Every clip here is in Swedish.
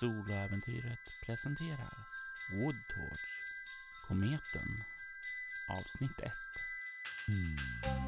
Soloäventyret presenterar Woodtorch Kometen Avsnitt 1 mm.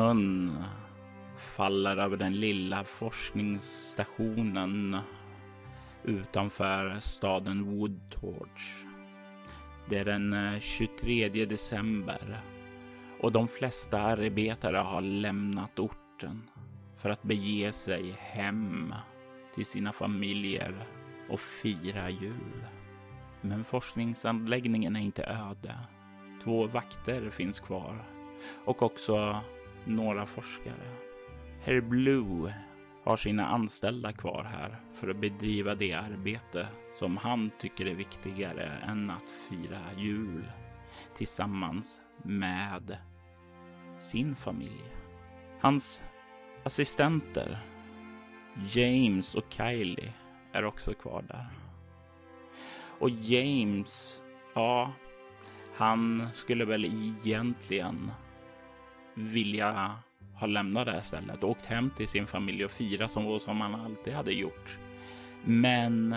Snön faller över den lilla forskningsstationen utanför staden Woodtorch. Det är den eh, 23 december och de flesta arbetare har lämnat orten för att bege sig hem till sina familjer och fira jul. Men forskningsanläggningen är inte öde. Två vakter finns kvar och också några forskare. Herr Blue har sina anställda kvar här för att bedriva det arbete som han tycker är viktigare än att fira jul tillsammans med sin familj. Hans assistenter James och Kylie är också kvar där. Och James, ja, han skulle väl egentligen vilja ha lämnat det här stället och åkt hem till sin familj och fira som, som han alltid hade gjort. Men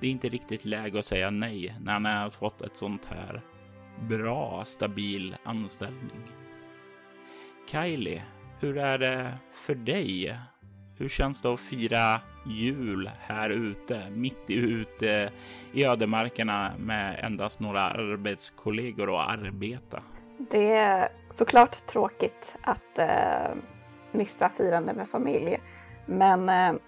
det är inte riktigt läge att säga nej när han har fått ett sånt här bra, stabil anställning. Kylie, hur är det för dig? Hur känns det att fira jul här ute, mitt ute i ödemarkerna med endast några arbetskollegor att arbeta? Det är såklart tråkigt att eh, missa firande med familj. Men eh,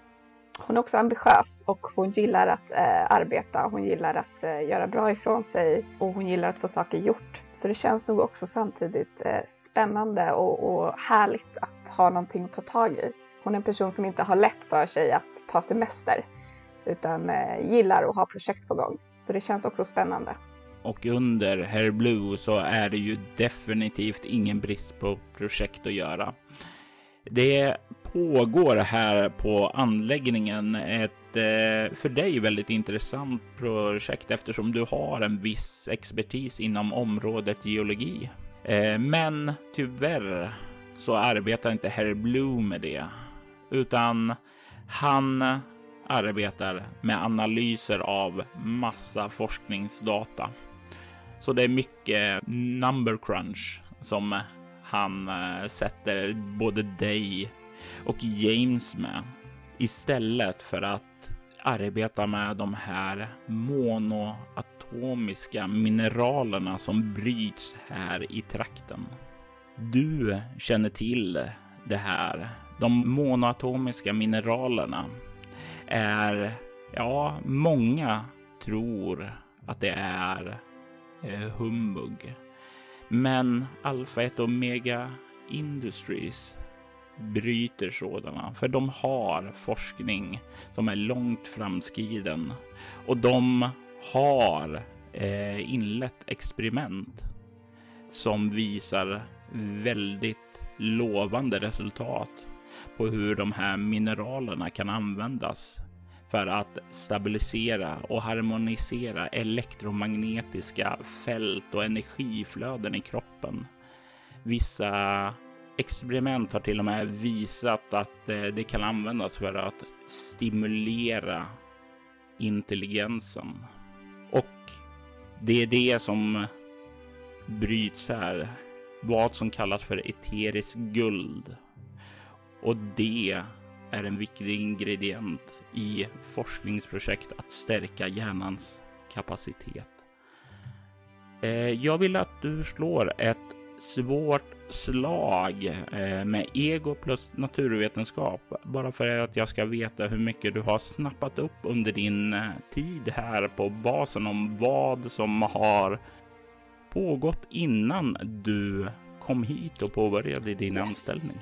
hon är också ambitiös och hon gillar att eh, arbeta. Hon gillar att eh, göra bra ifrån sig och hon gillar att få saker gjort. Så det känns nog också samtidigt eh, spännande och, och härligt att ha någonting att ta tag i. Hon är en person som inte har lätt för sig att ta semester utan eh, gillar att ha projekt på gång. Så det känns också spännande och under Herr Blue så är det ju definitivt ingen brist på projekt att göra. Det pågår här på anläggningen ett eh, för dig väldigt intressant projekt eftersom du har en viss expertis inom området geologi. Eh, men tyvärr så arbetar inte Herr Blue med det, utan han arbetar med analyser av massa forskningsdata. Så det är mycket number crunch som han eh, sätter både dig och James med istället för att arbeta med de här monoatomiska mineralerna som bryts här i trakten. Du känner till det här. De monoatomiska mineralerna är, ja, många tror att det är Eh, humbug. Men Alpha 1 Omega Industries bryter sådana, för de har forskning som är långt framskriden och de har eh, inlett experiment som visar väldigt lovande resultat på hur de här mineralerna kan användas för att stabilisera och harmonisera elektromagnetiska fält och energiflöden i kroppen. Vissa experiment har till och med visat att eh, det kan användas för att stimulera intelligensen. Och det är det som bryts här. Vad som kallas för eteriskt guld. Och det är en viktig ingrediens i forskningsprojekt att stärka hjärnans kapacitet. Eh, jag vill att du slår ett svårt slag eh, med ego plus naturvetenskap bara för att jag ska veta hur mycket du har snappat upp under din eh, tid här på basen om vad som har pågått innan du kom hit och påbörjade din yes. anställning.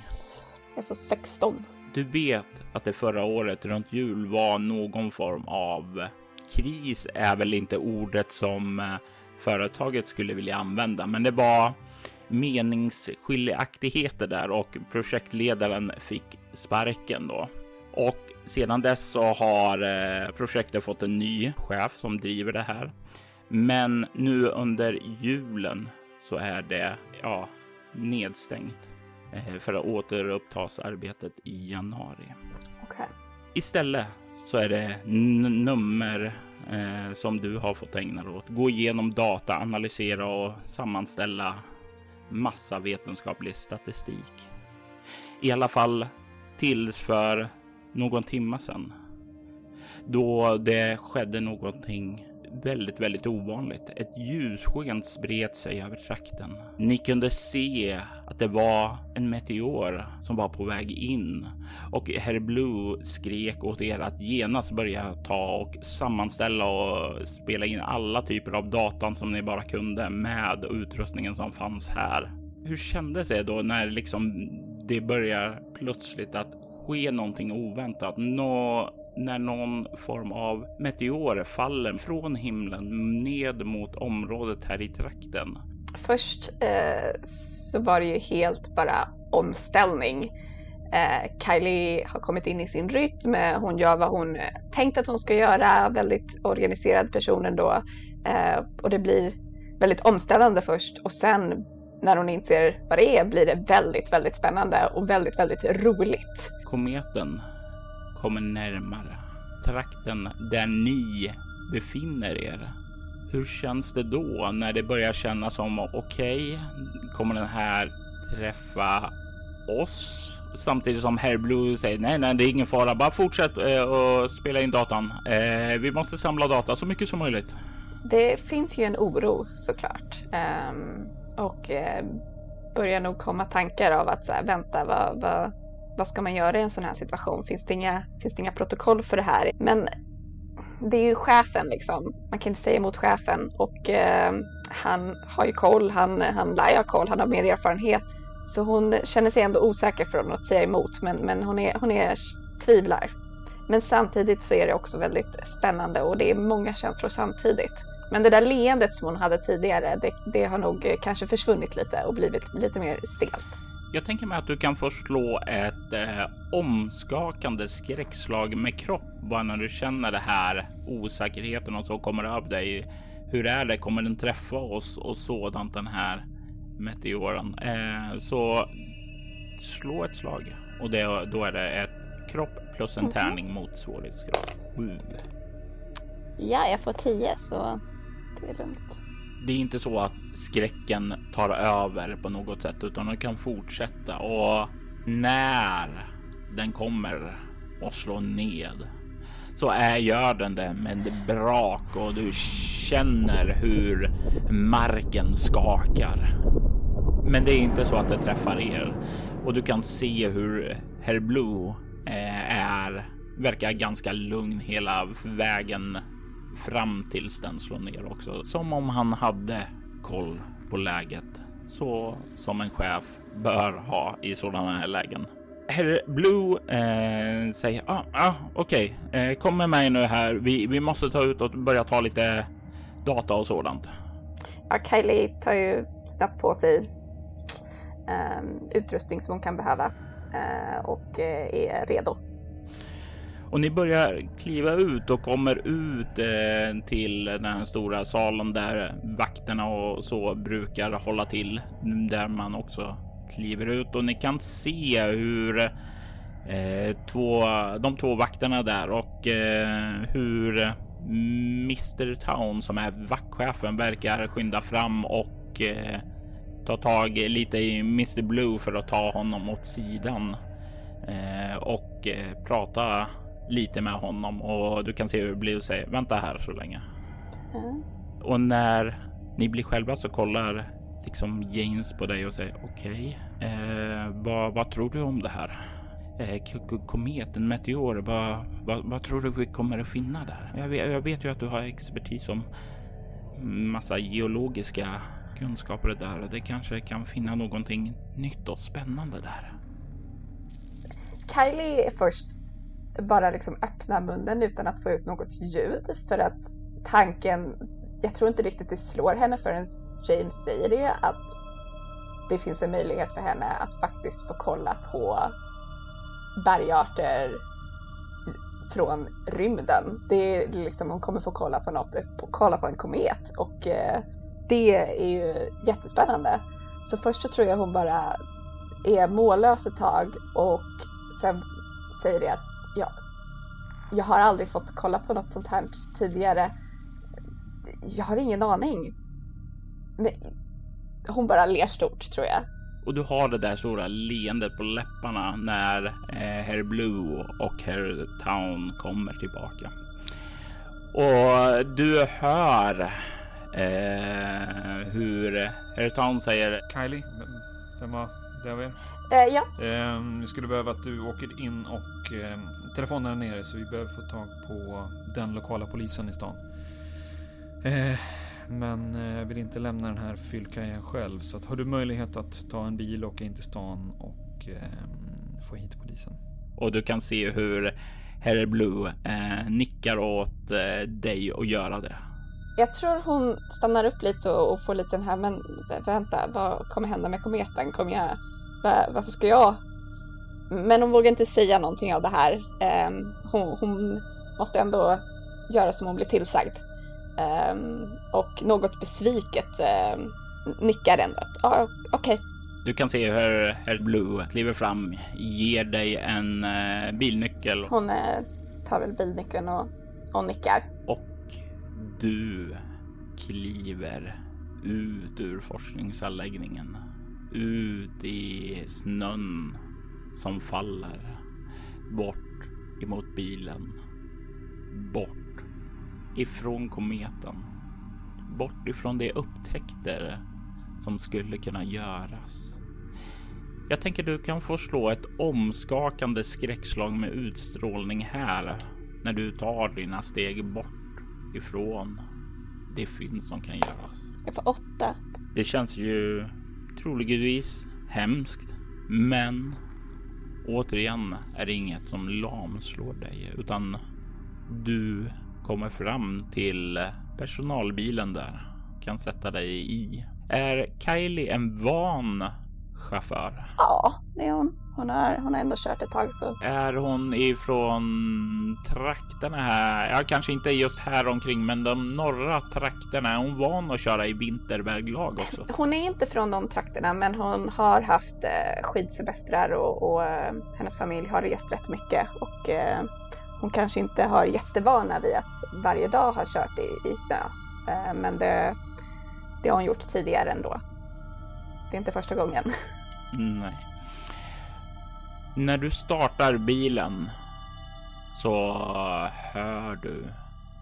Jag får 16 du vet att det förra året runt jul var någon form av kris är väl inte ordet som eh, företaget skulle vilja använda, men det var meningsskiljaktigheter där och projektledaren fick sparken då. Och sedan dess så har eh, projektet fått en ny chef som driver det här. Men nu under julen så är det ja, nedstängt för att återupptas arbetet i januari. Okay. Istället så är det nummer eh, som du har fått ägna dig åt. Gå igenom data, analysera och sammanställa massa vetenskaplig statistik. I alla fall tills för någon timma sedan. Då det skedde någonting väldigt, väldigt ovanligt. Ett ljussken spred sig över trakten. Ni kunde se att det var en meteor som var på väg in och Herr Blue skrek åt er att genast börja ta och sammanställa och spela in alla typer av datan som ni bara kunde med utrustningen som fanns här. Hur kändes det då när liksom det börjar plötsligt att ske någonting oväntat? Nå när någon form av meteor faller från himlen ned mot området här i trakten? Först eh, så var det ju helt bara omställning. Eh, Kylie har kommit in i sin rytm. Hon gör vad hon tänkt att hon ska göra. Väldigt organiserad person ändå. Eh, och det blir väldigt omställande först och sen när hon inser vad det är blir det väldigt, väldigt spännande och väldigt, väldigt roligt. Kometen kommer närmare trakten där ni befinner er. Hur känns det då när det börjar kännas som okej, okay, kommer den här träffa oss? Samtidigt som Herr Blue säger nej, nej, det är ingen fara. Bara fortsätt eh, och spela in datan. Eh, vi måste samla data så mycket som möjligt. Det finns ju en oro såklart um, och eh, börjar nog komma tankar av att så här, vänta, vad, vad, vad ska man göra i en sån här situation? Finns det inga, finns det inga protokoll för det här? Men det är ju chefen liksom. Man kan inte säga emot chefen och eh, han har ju koll. Han, han lär ju ha koll. Han har mer erfarenhet. Så hon känner sig ändå osäker för att säga emot. Men, men hon, är, hon är tvivlar. Men samtidigt så är det också väldigt spännande och det är många känslor samtidigt. Men det där leendet som hon hade tidigare, det, det har nog eh, kanske försvunnit lite och blivit lite mer stelt. Jag tänker mig att du kan få slå ett eh, omskakande skräckslag med kropp bara när du känner det här osäkerheten och så kommer över dig. Hur är det? Kommer den träffa oss och sådant den här meteoren? Eh, så slå ett slag och det, då är det ett kropp plus en mm -hmm. tärning mot svårighetsgrad 7. Ja, jag får 10 så det är lugnt det är inte så att skräcken tar över på något sätt, utan den kan fortsätta och när den kommer och slår ned så är, gör den det med brak och du känner hur marken skakar. Men det är inte så att det träffar er och du kan se hur Herr Blue eh, är verkar ganska lugn hela vägen fram tills den slår ner också. Som om han hade koll på läget. Så som en chef bör ha i sådana här lägen. Herr Blue eh, säger ah, ah, okej, okay. eh, kom med mig nu här. Vi, vi måste ta ut och börja ta lite data och sådant. Ja, Kylie tar ju snabbt på sig eh, utrustning som hon kan behöva eh, och eh, är redo och ni börjar kliva ut och kommer ut eh, till den här stora salen där vakterna och så brukar hålla till. Där man också kliver ut och ni kan se hur eh, två, de två vakterna där och eh, hur Mr Town som är vaktchefen verkar skynda fram och eh, ta tag lite i Mr Blue för att ta honom åt sidan eh, och eh, prata lite med honom och du kan se hur det blir och säger vänta här så länge. Mm. Och när ni blir själva så kollar liksom James på dig och säger okej, okay, eh, vad, vad, tror du om det här? Eh, kometen, meteor, vad, vad, vad, tror du vi kommer att finna där? Jag vet, jag vet ju att du har expertis om massa geologiska kunskaper där. Det kanske kan finna någonting nytt och spännande där. Kylie först bara liksom öppna munnen utan att få ut något ljud för att tanken, jag tror inte riktigt det slår henne förrän James säger det, att det finns en möjlighet för henne att faktiskt få kolla på bergarter från rymden. Det är liksom, hon kommer få kolla på något, kolla på en komet och eh, det är ju jättespännande. Så först så tror jag hon bara är mållös ett tag och sen säger det att ja, jag har aldrig fått kolla på något sånt här tidigare. Jag har ingen aning. Men hon bara ler stort tror jag. Och du har det där stora leendet på läpparna när eh, Herr Blue och Herr Town kommer tillbaka. Och du hör eh, hur Herr Town säger Kylie, vem var det av er? Eh, ja. Eh, vi skulle behöva att du åker in och eh, telefonen är nere så vi behöver få tag på den lokala polisen i stan. Eh, men jag eh, vill inte lämna den här fyllkajen själv så att har du möjlighet att ta en bil och åka in till stan och eh, få hit polisen. Och du kan se hur Herr Blue eh, nickar åt eh, dig att göra det. Jag tror hon stannar upp lite och, och får lite den här, men vänta, vad kommer hända med kometen? Kommer jag, var, varför ska jag? Men hon vågar inte säga någonting av det här. Eh, hon, hon måste ändå göra som hon blir tillsagd. Um, och något besviket um, nickar ändå. Ah, Okej. Okay. Du kan se hur Herr Blue kliver fram, ger dig en uh, bilnyckel. Hon uh, tar väl bilnyckeln och, och nickar. Och du kliver ut ur forskningsanläggningen. Ut i snön som faller. Bort emot bilen. Bort ifrån kometen. Bort ifrån de upptäckter som skulle kunna göras. Jag tänker du kan få slå ett omskakande skräckslag med utstrålning här när du tar dina steg bort ifrån det fynd som kan göras. Jag får åtta. Det känns ju troligtvis hemskt, men återigen är det inget som lamslår dig utan du kommer fram till personalbilen där. Kan sätta dig i. Är Kylie en van chaufför? Ja, det är hon. Hon har, hon har ändå kört ett tag så. Är hon ifrån trakterna här? Ja, kanske inte just här omkring, men de norra trakterna. Är hon van att köra i vinterväglag också? Hon är inte från de trakterna, men hon har haft eh, skidsemestrar och, och eh, hennes familj har rest rätt mycket och eh, hon kanske inte har jättevana vid att varje dag ha kört i, i snö. Eh, men det, det har hon gjort tidigare ändå. Det är inte första gången. Nej. När du startar bilen så hör du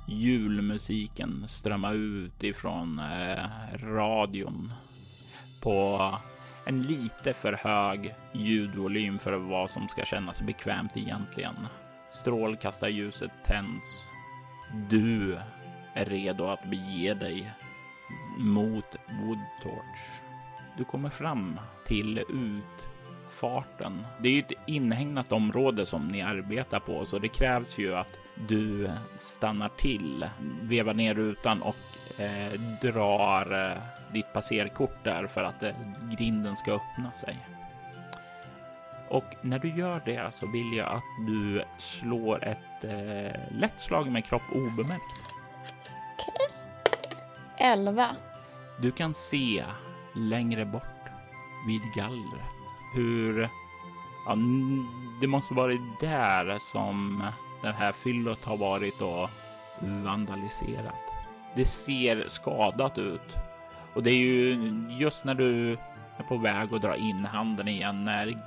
julmusiken strömma ut ifrån eh, radion på en lite för hög ljudvolym för vad som ska kännas bekvämt egentligen. Strålkastarljuset tänds. Du är redo att bege dig mot Woodtorch. Du kommer fram till utfarten. Det är ju ett inhägnat område som ni arbetar på, så det krävs ju att du stannar till, vevar ner rutan och eh, drar eh, ditt passerkort där för att eh, grinden ska öppna sig. Och när du gör det så vill jag att du slår ett eh, lätt slag med kropp obemärkt. Okej. Okay. 11. Du kan se längre bort vid gallret hur ja, det måste varit där som det här fyllot har varit och vandaliserat. Det ser skadat ut och det är ju just när du är på väg att dra in handen igen när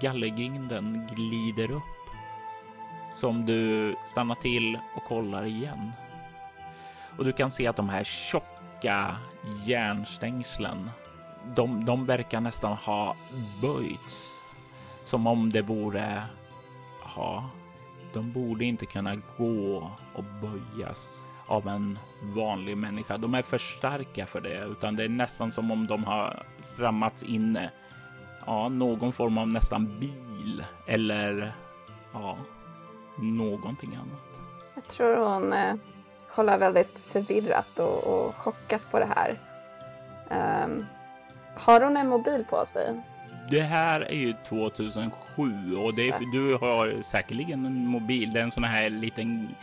gallergrinden glider upp som du stannar till och kollar igen. Och du kan se att de här tjocka järnstängslen, de, de verkar nästan ha böjts som om det vore, ja, de borde inte kunna gå och böjas av en vanlig människa. De är för starka för det, utan det är nästan som om de har rammats in ja, någon form av nästan bil eller ja, någonting annat. Jag tror hon eh, kollar väldigt förvirrat och, och chockat på det här. Um, har hon en mobil på sig? Det här är ju 2007 och det är, du har säkerligen en mobil. Det är en sån här liten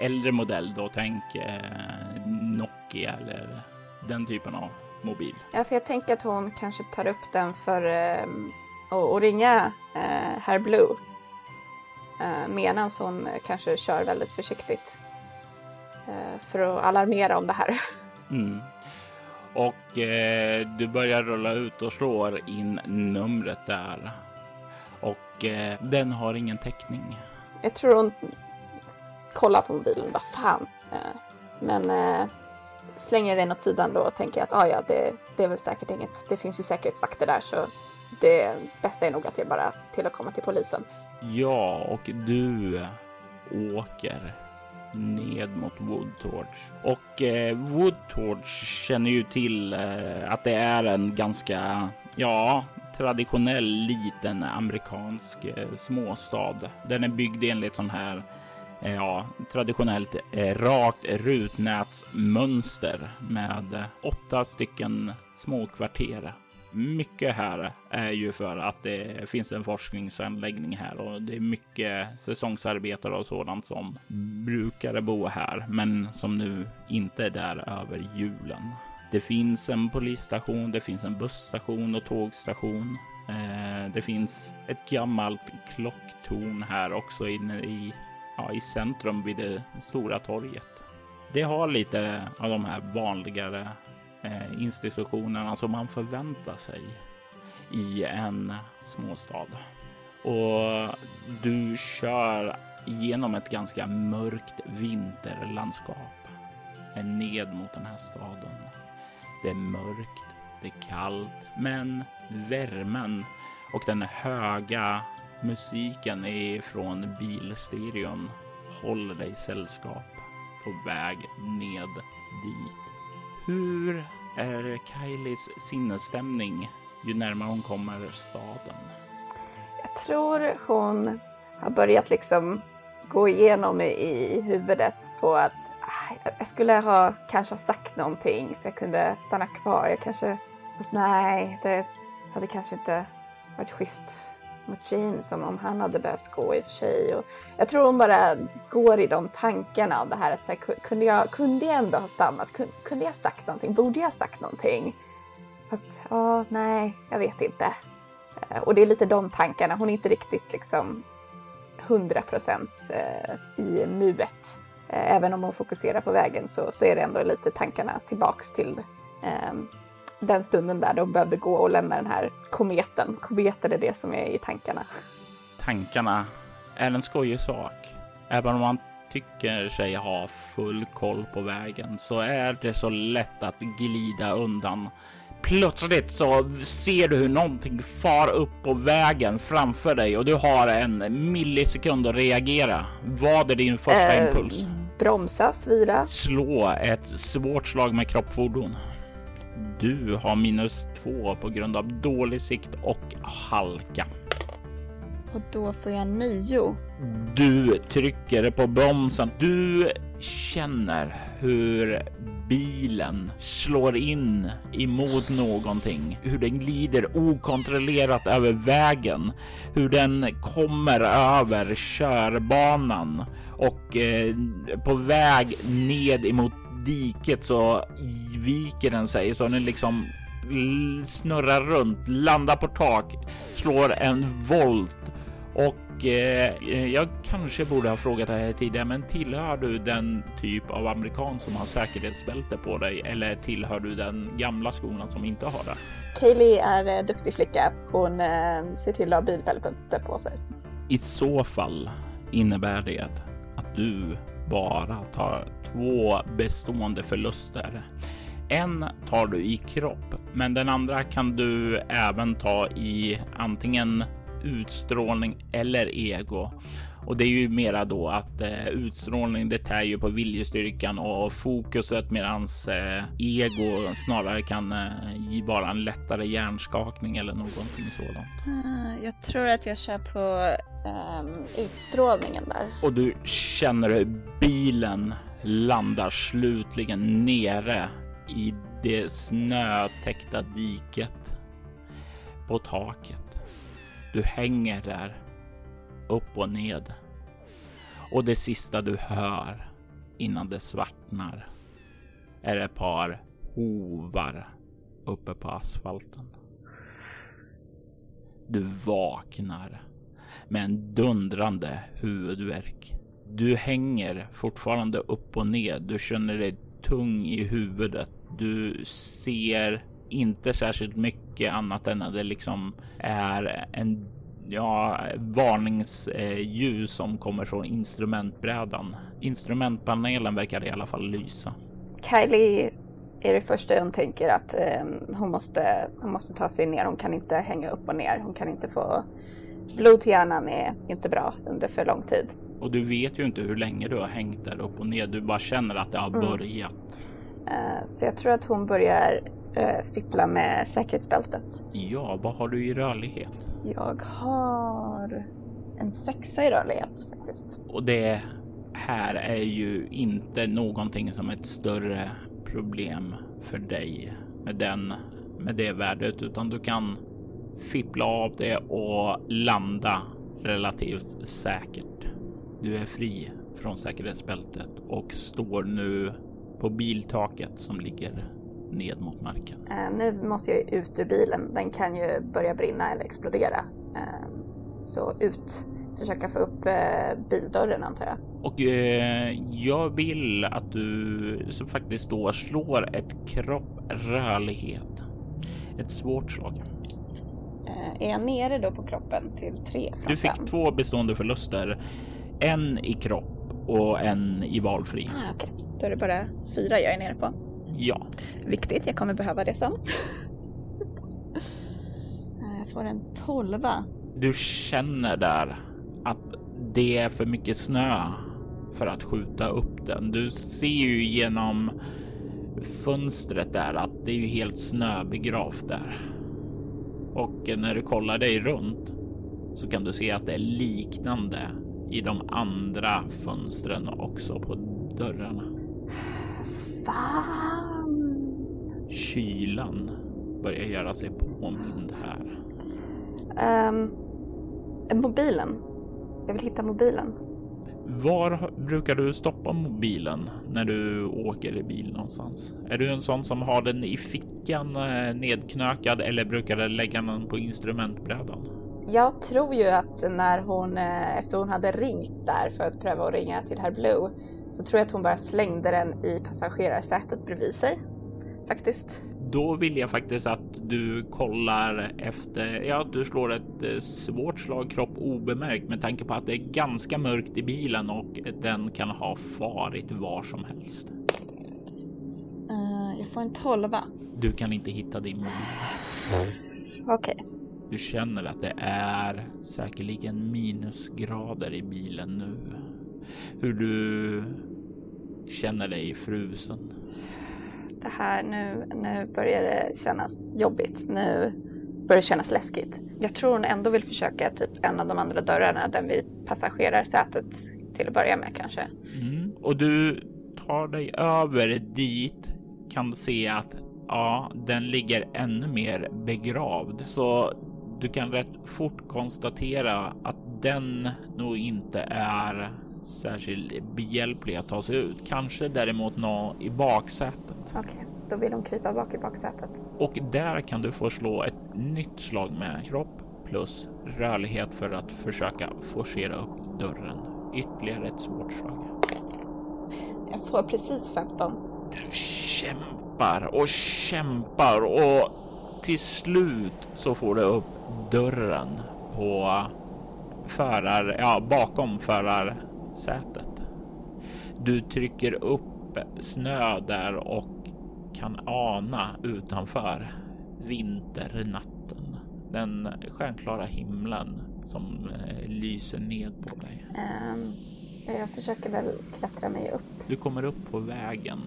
äldre modell då. Tänk eh, Nokia eller den typen av mobil. Ja, för jag tänker att hon kanske tar upp den för eh, att ringa eh, Herr Blue. Eh, medan hon kanske kör väldigt försiktigt. Eh, för att alarmera om det här. Mm. Och eh, du börjar rulla ut och slår in numret där. Och eh, den har ingen täckning. Jag tror hon kollar på mobilen, vad fan. Eh, men eh, slänger den åt sidan då och tänker att ah, ja, det, det är väl säkert inget. Det finns ju säkerhetsvakter där så det bästa är nog att jag bara till att komma till polisen. Ja, och du åker ned mot Woodtorch. Och eh, Woodtorch känner ju till eh, att det är en ganska, ja, traditionell liten amerikansk eh, småstad. Den är byggd enligt sån här eh, ja, traditionellt eh, rakt rutnätsmönster med eh, åtta stycken små kvarter mycket här är ju för att det finns en forskningsanläggning här och det är mycket säsongsarbetare och sådant som brukar bo här, men som nu inte är där över julen. Det finns en polisstation, det finns en busstation och tågstation. Eh, det finns ett gammalt klocktorn här också inne i, ja, i centrum vid det stora torget. Det har lite av de här vanligare Eh, institutionerna alltså, som man förväntar sig i en småstad. Och du kör genom ett ganska mörkt vinterlandskap eh, ned mot den här staden. Det är mörkt, det är kallt, men värmen och den höga musiken från bilstereon håller dig sällskap på väg ned dit. Hur är Kylies sinnesstämning ju närmare hon kommer staden? Jag tror hon har börjat liksom gå igenom i huvudet på att ah, jag skulle ha kanske sagt någonting så jag kunde stanna kvar. Jag kanske, fast nej, det hade kanske inte varit schysst mot Jane som om han hade behövt gå i och för sig. Och jag tror hon bara går i de tankarna av det här att så här, kunde, jag, kunde jag ändå ha stannat? Kunde, jag sagt någonting? Borde jag sagt någonting? Fast ja, nej, jag vet inte. Eh, och det är lite de tankarna. Hon är inte riktigt liksom hundra procent eh, i nuet. Eh, även om hon fokuserar på vägen så, så är det ändå lite tankarna tillbaks till ehm, den stunden där de behövde gå och lämna den här kometen. Kometen är det som är i tankarna. Tankarna är en skojig sak. Även om man tycker sig ha full koll på vägen så är det så lätt att glida undan. Plötsligt så ser du hur någonting far upp på vägen framför dig och du har en millisekund att reagera. Vad är din första äh, impuls? Bromsa, svira. Slå ett svårt slag med kroppfordon. Du har minus två på grund av dålig sikt och halka. Och då får jag nio. Du trycker på bromsen. Du känner hur bilen slår in emot någonting, hur den glider okontrollerat över vägen, hur den kommer över körbanan och eh, på väg ned emot diket så viker den sig så den liksom snurrar runt, landar på tak, slår en volt och eh, jag kanske borde ha frågat det här tidigare, men tillhör du den typ av amerikan som har säkerhetsbälte på dig eller tillhör du den gamla skolan som inte har det? Kaylee är en eh, duktig flicka. Hon eh, ser till att ha bilbälte på sig. I så fall innebär det att du bara tar två bestående förluster. En tar du i kropp, men den andra kan du även ta i antingen utstrålning eller ego. Och det är ju mera då att eh, utstrålning, det tär ju på viljestyrkan och fokuset medans eh, ego snarare kan eh, vara en lättare hjärnskakning eller någonting sådant. Uh, jag tror att jag kör på um, utstrålningen där. Och du känner hur bilen landar slutligen nere i det snötäckta diket på taket. Du hänger där upp och ned. Och det sista du hör innan det svartnar är ett par hovar uppe på asfalten. Du vaknar med en dundrande huvudvärk. Du hänger fortfarande upp och ned. Du känner dig tung i huvudet. Du ser inte särskilt mycket annat än att det liksom är en ja, varningsljus som kommer från instrumentbrädan. Instrumentpanelen verkar i alla fall lysa. Kylie är det första hon tänker att um, hon, måste, hon måste ta sig ner. Hon kan inte hänga upp och ner. Hon kan inte få blod till hjärnan är inte bra under för lång tid. Och du vet ju inte hur länge du har hängt där upp och ner. Du bara känner att det har mm. börjat. Uh, så jag tror att hon börjar uh, fippla med säkerhetsbältet. Ja, vad har du i rörlighet? Jag har en sexa i rörlighet faktiskt. Och det här är ju inte någonting som ett större problem för dig med den med det värdet, utan du kan fippla av det och landa relativt säkert. Du är fri från säkerhetsbältet och står nu på biltaket som ligger ned mot marken. Uh, nu måste jag ut ur bilen. Den kan ju börja brinna eller explodera. Uh, så ut. Försöka få upp uh, bildörren antar jag. Och jag vill att du så faktiskt då slår ett kropp rörlighet. Ett svårt slag. är jag nere då på kroppen till tre? Du fick fem? två bestående förluster. En i kropp och en i valfri. Ah, Okej, okay. då är det bara fyra jag är nere på. Ja. Viktigt, jag kommer behöva det sen. Eh, jag får en tolva. Du känner där att det är för mycket snö för att skjuta upp den. Du ser ju genom fönstret där att det är ju helt snöbegravt där. Och när du kollar dig runt så kan du se att det är liknande i de andra fönstren också på dörrarna. Fan! Kylan börjar göra sig påmind här. Um, mobilen. Jag vill hitta mobilen. Var brukar du stoppa mobilen när du åker i bil någonstans? Är du en sån som har den i fickan eh, nedknökad eller brukar du lägga den på instrumentbrädan? Jag tror ju att när hon, eh, efter hon hade ringt där för att pröva att ringa till herr Blue, så tror jag att hon bara slängde den i passagerarsätet bredvid sig. Faktiskt. Då vill jag faktiskt att du kollar efter, ja du slår ett eh, svårt slag kropp obemärkt med tanke på att det är ganska mörkt i bilen och den kan ha farit var som helst. Uh, jag får en tolva. Du kan inte hitta din mobil. Okej. Okay. Du känner att det är säkerligen minusgrader i bilen nu. Hur du känner dig frusen. Det här nu, nu börjar det kännas jobbigt. Nu börjar det kännas läskigt. Jag tror hon ändå vill försöka typ en av de andra dörrarna, den vid passagerarsätet till att börja med kanske. Mm. Och du tar dig över dit, kan se att ja, den ligger ännu mer begravd. Så du kan rätt fort konstatera att den nog inte är särskilt behjälplig att ta sig ut. Kanske däremot nå i baksätet. Okej, okay, då vill de krypa bak i baksätet. Och där kan du få slå ett nytt slag med kropp plus rörlighet för att försöka forcera upp dörren. Ytterligare ett svårt slag. Jag får precis 15. Du kämpar och kämpar och till slut så får du upp dörren på förar, ja, bakom förarsätet. Du trycker upp snö där och kan ana utanför vinternatten. Den stjärnklara himlen som eh, lyser ned på dig. Um, jag försöker väl klättra mig upp. Du kommer upp på vägen.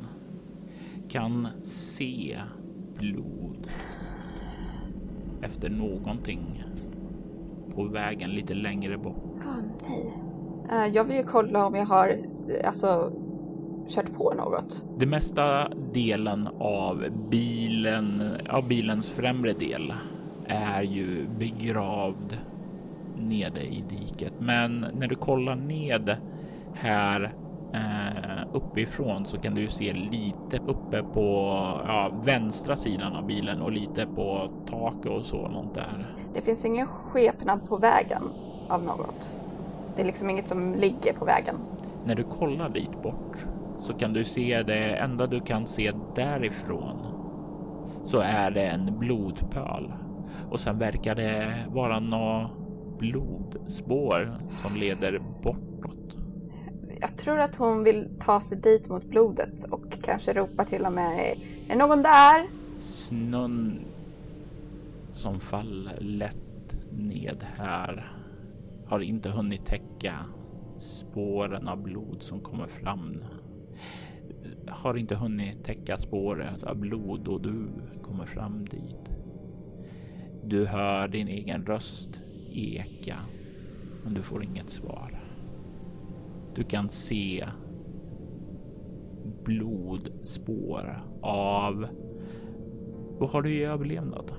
Kan se blod efter någonting på vägen lite längre bort. Åh oh, nej. Uh, jag vill ju kolla om jag har alltså kört på något. Det mesta delen av bilen, av bilens främre del är ju begravd nere i diket. Men när du kollar ned här eh, uppifrån så kan du se lite uppe på ja, vänstra sidan av bilen och lite på taket och så något där. Det finns ingen skepnad på vägen av något. Det är liksom inget som ligger på vägen. När du kollar dit bort så kan du se det enda du kan se därifrån så är det en blodpöl och sen verkar det vara några blodspår som leder bortåt. Jag tror att hon vill ta sig dit mot blodet och kanske ropar till och med Är någon där? Snön som faller lätt ned här har inte hunnit täcka spåren av blod som kommer fram. Har inte hunnit täcka spåret av blod och du kommer fram dit. Du hör din egen röst eka, men du får inget svar. Du kan se blodspår av... Vad har du i överlevnad?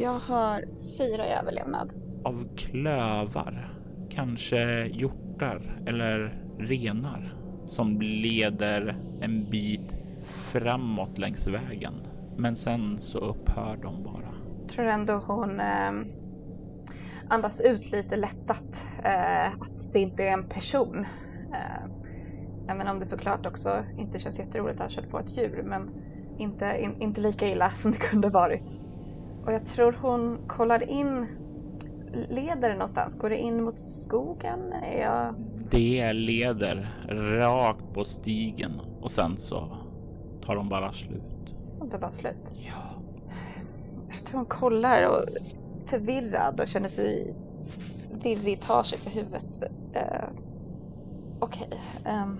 Jag har fyra i överlevnad. Av klövar, kanske hjortar eller renar som leder en bit framåt längs vägen. Men sen så upphör de bara. Jag tror ändå hon eh, andas ut lite lättat. Eh, att det inte är en person. Eh, även om det såklart också inte känns jätteroligt att ha kört på ett djur. Men inte, in, inte lika illa som det kunde varit. Och jag tror hon kollar in leder det någonstans? Går det in mot skogen? Är jag... Det leder rakt på stigen och sen så tar de bara slut. De tar bara slut? Ja. Jag tror hon kollar och förvirrad och känner sig virrig, tar sig för huvudet. Uh, Okej. Okay. Um, ehm,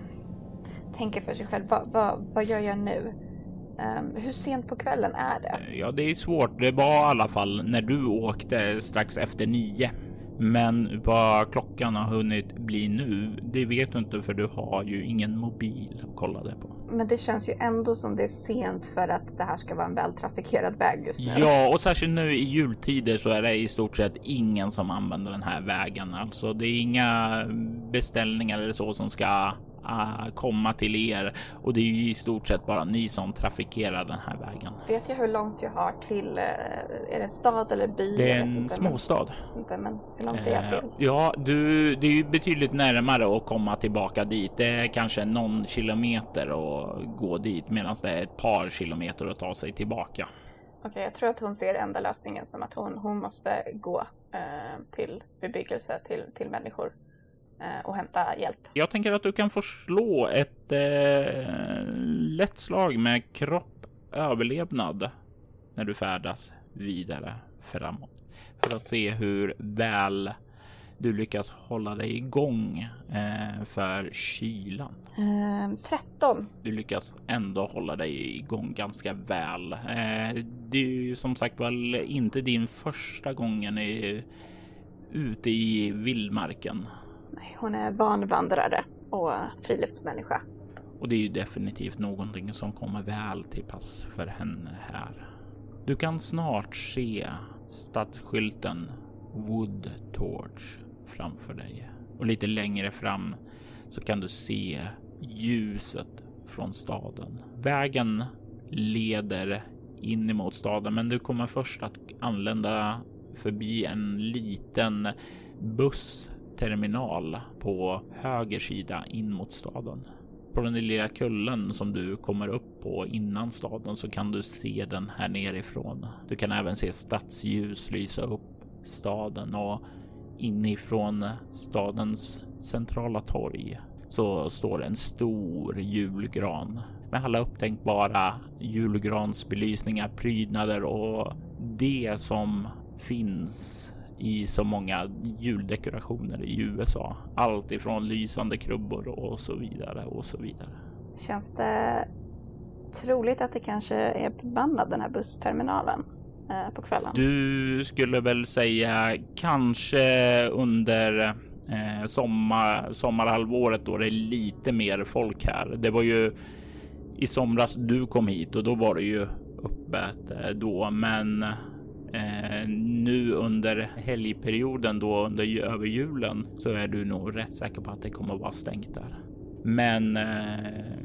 tänker för sig själv, vad, vad, vad gör jag nu? Um, hur sent på kvällen är det? Ja, det är svårt. Det var i alla fall när du åkte strax efter nio. Men vad klockan har hunnit bli nu, det vet du inte för du har ju ingen mobil att kolla det på. Men det känns ju ändå som det är sent för att det här ska vara en vältrafikerad väg just nu. Ja, och särskilt nu i jultider så är det i stort sett ingen som använder den här vägen. Alltså, det är inga beställningar eller så som ska uh, komma till er och det är ju i stort sett bara ni som trafikerar den här vägen. Vet jag hur långt jag har till? Uh, är det en stad eller by? Det är en inte, småstad. Inte, men hur långt är jag till? Uh, ja, du, det är ju betydligt närmare att komma tillbaka dit. Det är kanske någon kilometer att gå dit medan det är ett par kilometer att ta sig tillbaka. Okej, okay, jag tror att hon ser enda lösningen som att hon, hon måste gå till bebyggelse, till, till människor. Eh, och hämta hjälp. Jag tänker att du kan få slå ett eh, lätt slag med kropp överlevnad när du färdas vidare framåt för att se hur väl du lyckas hålla dig igång eh, för kylan. Eh, 13. Du lyckas ändå hålla dig igång ganska väl. Eh, det är ju som sagt väl inte din första gången i, ute i vildmarken. Hon är barnvandrare och friluftsmänniska. Och det är ju definitivt någonting som kommer väl till pass för henne här. Du kan snart se stadsskylten Wood Torch framför dig och lite längre fram så kan du se ljuset från staden. Vägen leder in emot staden, men du kommer först att anlända förbi en liten buss terminal på höger sida in mot staden. På den lilla kullen som du kommer upp på innan staden så kan du se den här nerifrån. Du kan även se stadsljus lysa upp staden och inifrån stadens centrala torg så står en stor julgran med alla upptänkbara julgransbelysningar, prydnader och det som finns i så många juldekorationer i USA. Allt ifrån lysande krubbor och så vidare och så vidare. Känns det troligt att det kanske är bemannad den här bussterminalen eh, på kvällen? Du skulle väl säga kanske under eh, sommar, sommarhalvåret då det är lite mer folk här. Det var ju i somras du kom hit och då var det ju öppet då, men nu under helgperioden då under över julen så är du nog rätt säker på att det kommer att vara stängt där. Men eh,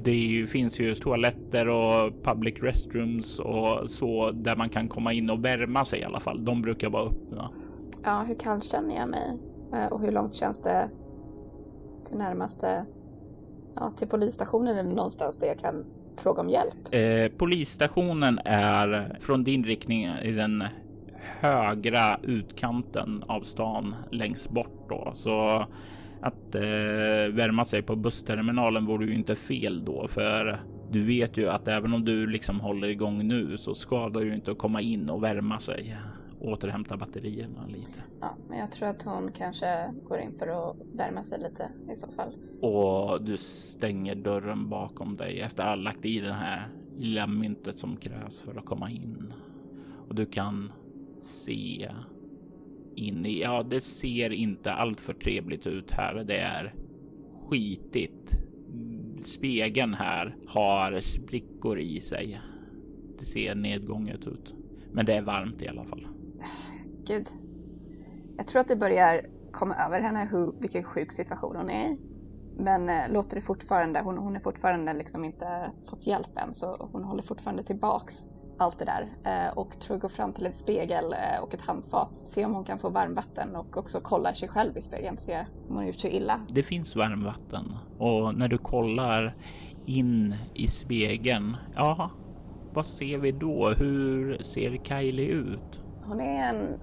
det ju, finns ju toaletter och public restrooms och så där man kan komma in och värma sig i alla fall. De brukar vara öppna. Ja, hur kall känner jag mig? Eh, och hur långt känns det till närmaste, ja, till polisstationen eller någonstans där jag kan fråga om hjälp? Eh, polisstationen är från din riktning i den högra utkanten av stan längst bort då. Så att eh, värma sig på bussterminalen vore ju inte fel då, för du vet ju att även om du liksom håller igång nu så skadar ju inte att komma in och värma sig återhämta batterierna lite. Ja, men jag tror att hon kanske går in för att värma sig lite i så fall. Och du stänger dörren bakom dig efter att ha lagt i det här lilla myntet som krävs för att komma in. Och du kan se in i, ja det ser inte alltför trevligt ut här. Det är skitigt. Spegeln här har sprickor i sig. Det ser nedgånget ut. Men det är varmt i alla fall. Gud. Jag tror att det börjar komma över henne hur, vilken sjuk situation hon är i. Men eh, låter det fortfarande, hon, hon är fortfarande liksom inte fått hjälp än så hon håller fortfarande tillbaks allt det där eh, och tror går fram till en spegel eh, och ett handfat. Se om hon kan få varmvatten och också kollar sig själv i spegeln. Se om hon gjort sig illa. Det finns varmvatten och när du kollar in i spegeln, ja, vad ser vi då? Hur ser Kylie ut? Hon är en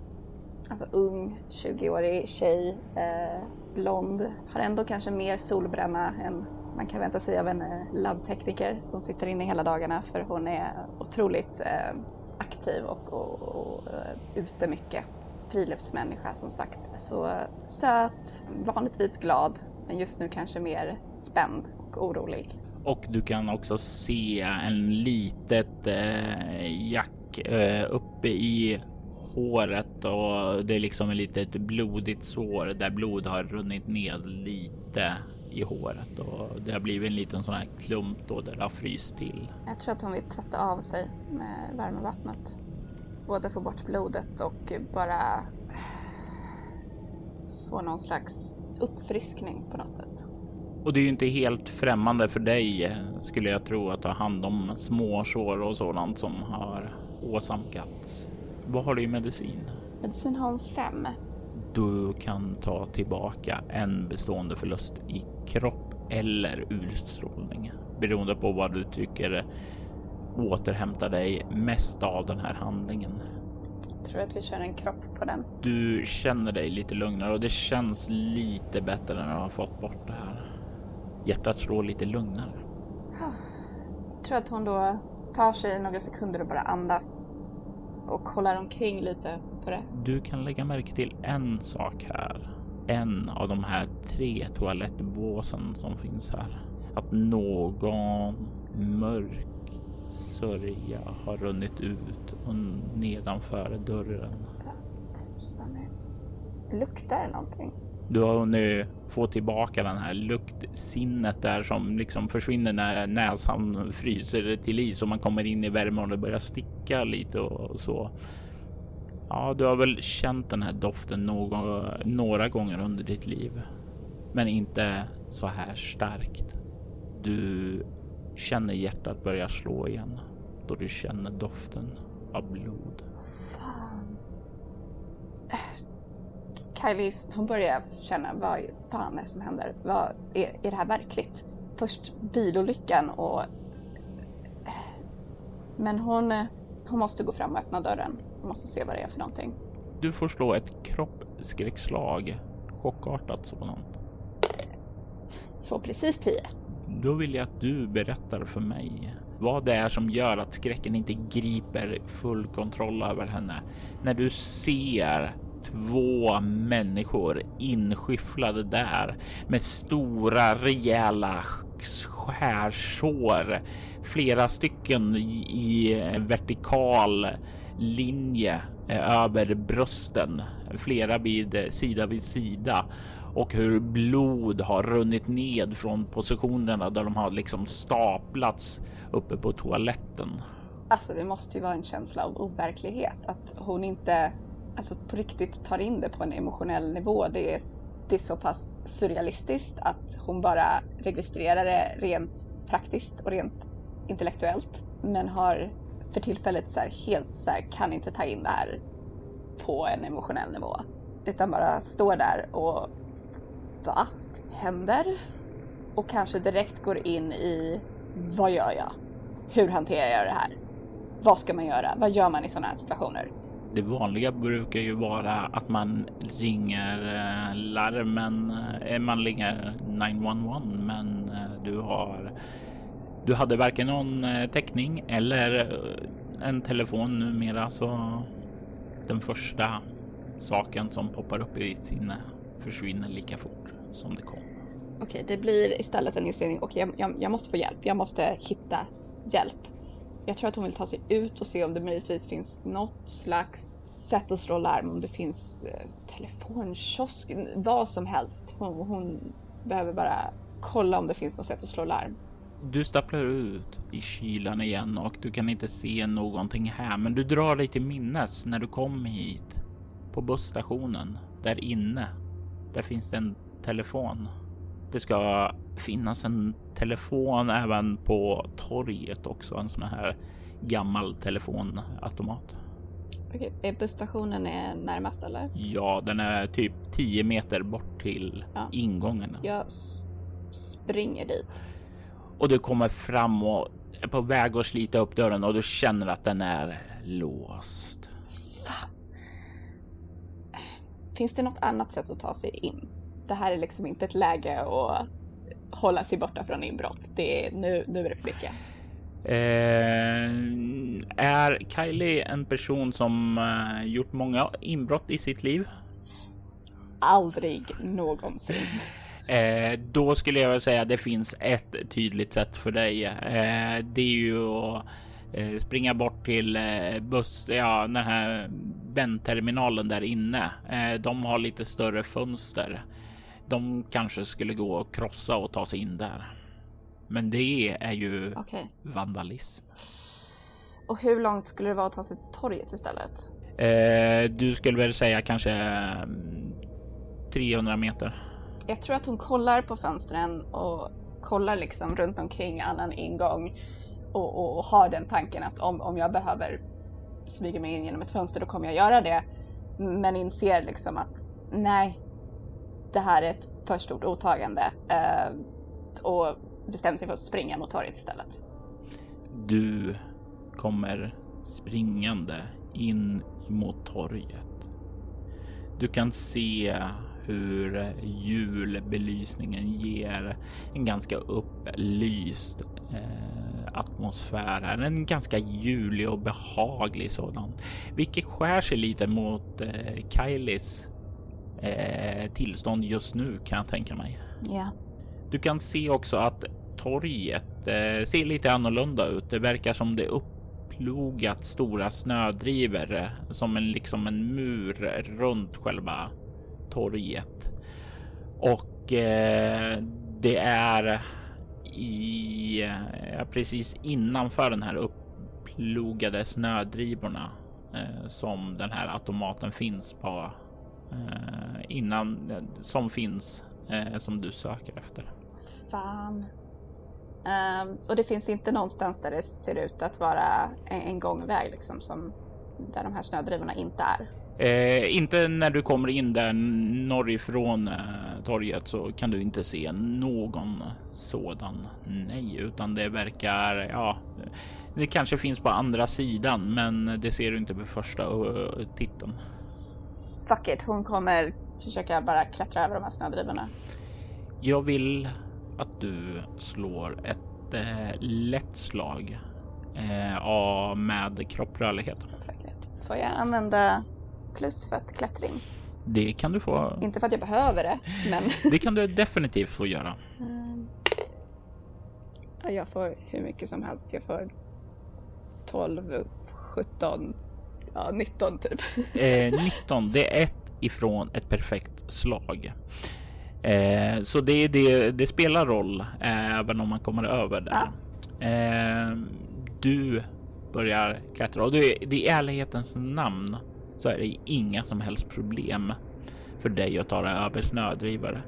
alltså, ung 20-årig tjej, eh, blond, har ändå kanske mer solbränna än man kan vänta sig av en eh, labbtekniker som sitter inne hela dagarna för hon är otroligt eh, aktiv och, och, och eh, ute mycket. Friluftsmänniska som sagt. Så söt, vanligtvis glad, men just nu kanske mer spänd och orolig. Och du kan också se en litet eh, jack eh, uppe i håret och det är liksom ett litet blodigt sår där blod har runnit ned lite i håret och det har blivit en liten sån här klump då där det har fryst till. Jag tror att hon vill tvätta av sig med värmevattnet. Både få bort blodet och bara få någon slags uppfriskning på något sätt. Och det är ju inte helt främmande för dig skulle jag tro att ta hand om småsår och sådant som har åsamkats. Vad har du i medicin? Medicin har hon fem. Du kan ta tillbaka en bestående förlust i kropp eller utstrålning beroende på vad du tycker återhämtar dig mest av den här handlingen. Jag tror att vi kör en kropp på den. Du känner dig lite lugnare och det känns lite bättre när du har fått bort det här. Hjärtat slår lite lugnare. Jag tror att hon då tar sig några sekunder och bara andas och kollar omkring lite på det. Du kan lägga märke till en sak här. En av de här tre toalettbåsen som finns här. Att någon mörk sörja har runnit ut och nedanför dörren. Luktar det någonting? Du har nu få tillbaka den här luktsinnet där som liksom försvinner när näsan fryser till is och man kommer in i värmen och det börjar sticka lite och så. Ja, du har väl känt den här doften någon, några gånger under ditt liv, men inte så här starkt. Du känner hjärtat börja slå igen då du känner doften av blod. Fan. Kylie, hon börjar känna vad fan är det som händer? Vad, är, är det här verkligt? Först bilolyckan och... Men hon, hon måste gå fram och öppna dörren. Hon måste se vad det är för någonting. Du får slå ett kroppsskräckslag. Chockartat sådant. Får precis tio. Då vill jag att du berättar för mig vad det är som gör att skräcken inte griper full kontroll över henne. När du ser två människor inskyfflade där med stora rejäla skärsår. Flera stycken i vertikal linje eh, över brösten. Flera vid eh, sida vid sida och hur blod har runnit ned från positionerna där de har liksom staplats uppe på toaletten. Alltså det måste ju vara en känsla av overklighet att hon inte alltså på riktigt tar in det på en emotionell nivå. Det är, det är så pass surrealistiskt att hon bara registrerar det rent praktiskt och rent intellektuellt. Men har för tillfället så här, helt så här, kan inte ta in det här på en emotionell nivå. Utan bara står där och va? Händer? Och kanske direkt går in i vad gör jag? Hur hanterar jag det här? Vad ska man göra? Vad gör man i sådana här situationer? Det vanliga brukar ju vara att man ringer eh, larmen, eh, man ringer 911 men eh, du har du hade varken någon täckning eller en telefon numera så den första saken som poppar upp i ditt sinne försvinner lika fort som det kom. Okej, det blir istället en inställning. Okej, jag, jag, jag måste få hjälp. Jag måste hitta hjälp. Jag tror att hon vill ta sig ut och se om det möjligtvis finns något slags sätt att slå larm. Om det finns eh, telefonkiosk, vad som helst. Hon, hon behöver bara kolla om det finns något sätt att slå larm. Du stapplar ut i kylan igen och du kan inte se någonting här, men du drar dig till minnes när du kom hit på busstationen där inne. Där finns det en telefon. Det ska finnas en telefon även på torget också, en sån här gammal telefonautomat. Okej, busstationen är närmast eller? Ja, den är typ 10 meter bort till ja. ingången. Jag springer dit. Och du kommer fram och är på väg att slita upp dörren och du känner att den är låst. Fan. Finns det något annat sätt att ta sig in? Det här är liksom inte ett läge att hålla sig borta från inbrott. Det är, nu, nu är det för mycket. Eh, är Kylie en person som eh, gjort många inbrott i sitt liv? Aldrig någonsin. Eh, då skulle jag väl säga att det finns ett tydligt sätt för dig. Eh, det är ju att eh, springa bort till eh, buss, ja, den här vändterminalen där inne. Eh, de har lite större fönster. De kanske skulle gå och krossa och ta sig in där. Men det är ju okay. vandalism. Och hur långt skulle det vara att ta sig till torget istället? Eh, du skulle väl säga kanske 300 mm, meter. Jag tror att hon kollar på fönstren och kollar liksom runt omkring annan ingång och, och, och har den tanken att om, om jag behöver smyga mig in genom ett fönster då kommer jag göra det. Men inser liksom att nej, det här är ett för stort åtagande. Eh, och bestämmer sig för att springa mot torget istället. Du kommer springande in mot torget. Du kan se hur julbelysningen ger en ganska upplyst eh, atmosfär. En ganska julig och behaglig sådan, vilket skär sig lite mot eh, Kylies eh, tillstånd just nu kan jag tänka mig. Ja. Du kan se också att torget eh, ser lite annorlunda ut. Det verkar som det upplogat stora snödriver som en liksom en mur runt själva torget. Och eh, det är i eh, precis innanför den här upplogade snödrivorna eh, som den här automaten finns på innan som finns som du söker efter. Fan. Um, och det finns inte någonstans där det ser ut att vara en, en gångväg liksom som där de här snödrivorna inte är. Eh, inte när du kommer in där norrifrån eh, torget så kan du inte se någon sådan. Nej, utan det verkar, ja, det kanske finns på andra sidan, men det ser du inte på första uh, titeln. Fuck it, hon kommer försöka bara klättra över de här snödrivorna. Jag vill att du slår ett eh, lätt slag eh, med kropprörlighet. Får jag använda plus för att klättring? Det kan du få. Inte för att jag behöver det, men... Det kan du definitivt få göra. Ja, jag får hur mycket som helst. Jag får 12, 17, ja 19 typ. Eh, 19, det är ett ifrån ett perfekt slag. Eh, så det, det, det spelar roll eh, även om man kommer över där. Ja. Eh, du börjar klättra och du, det i ärlighetens namn så är det inga som helst problem för dig att ta dig över snödrivare.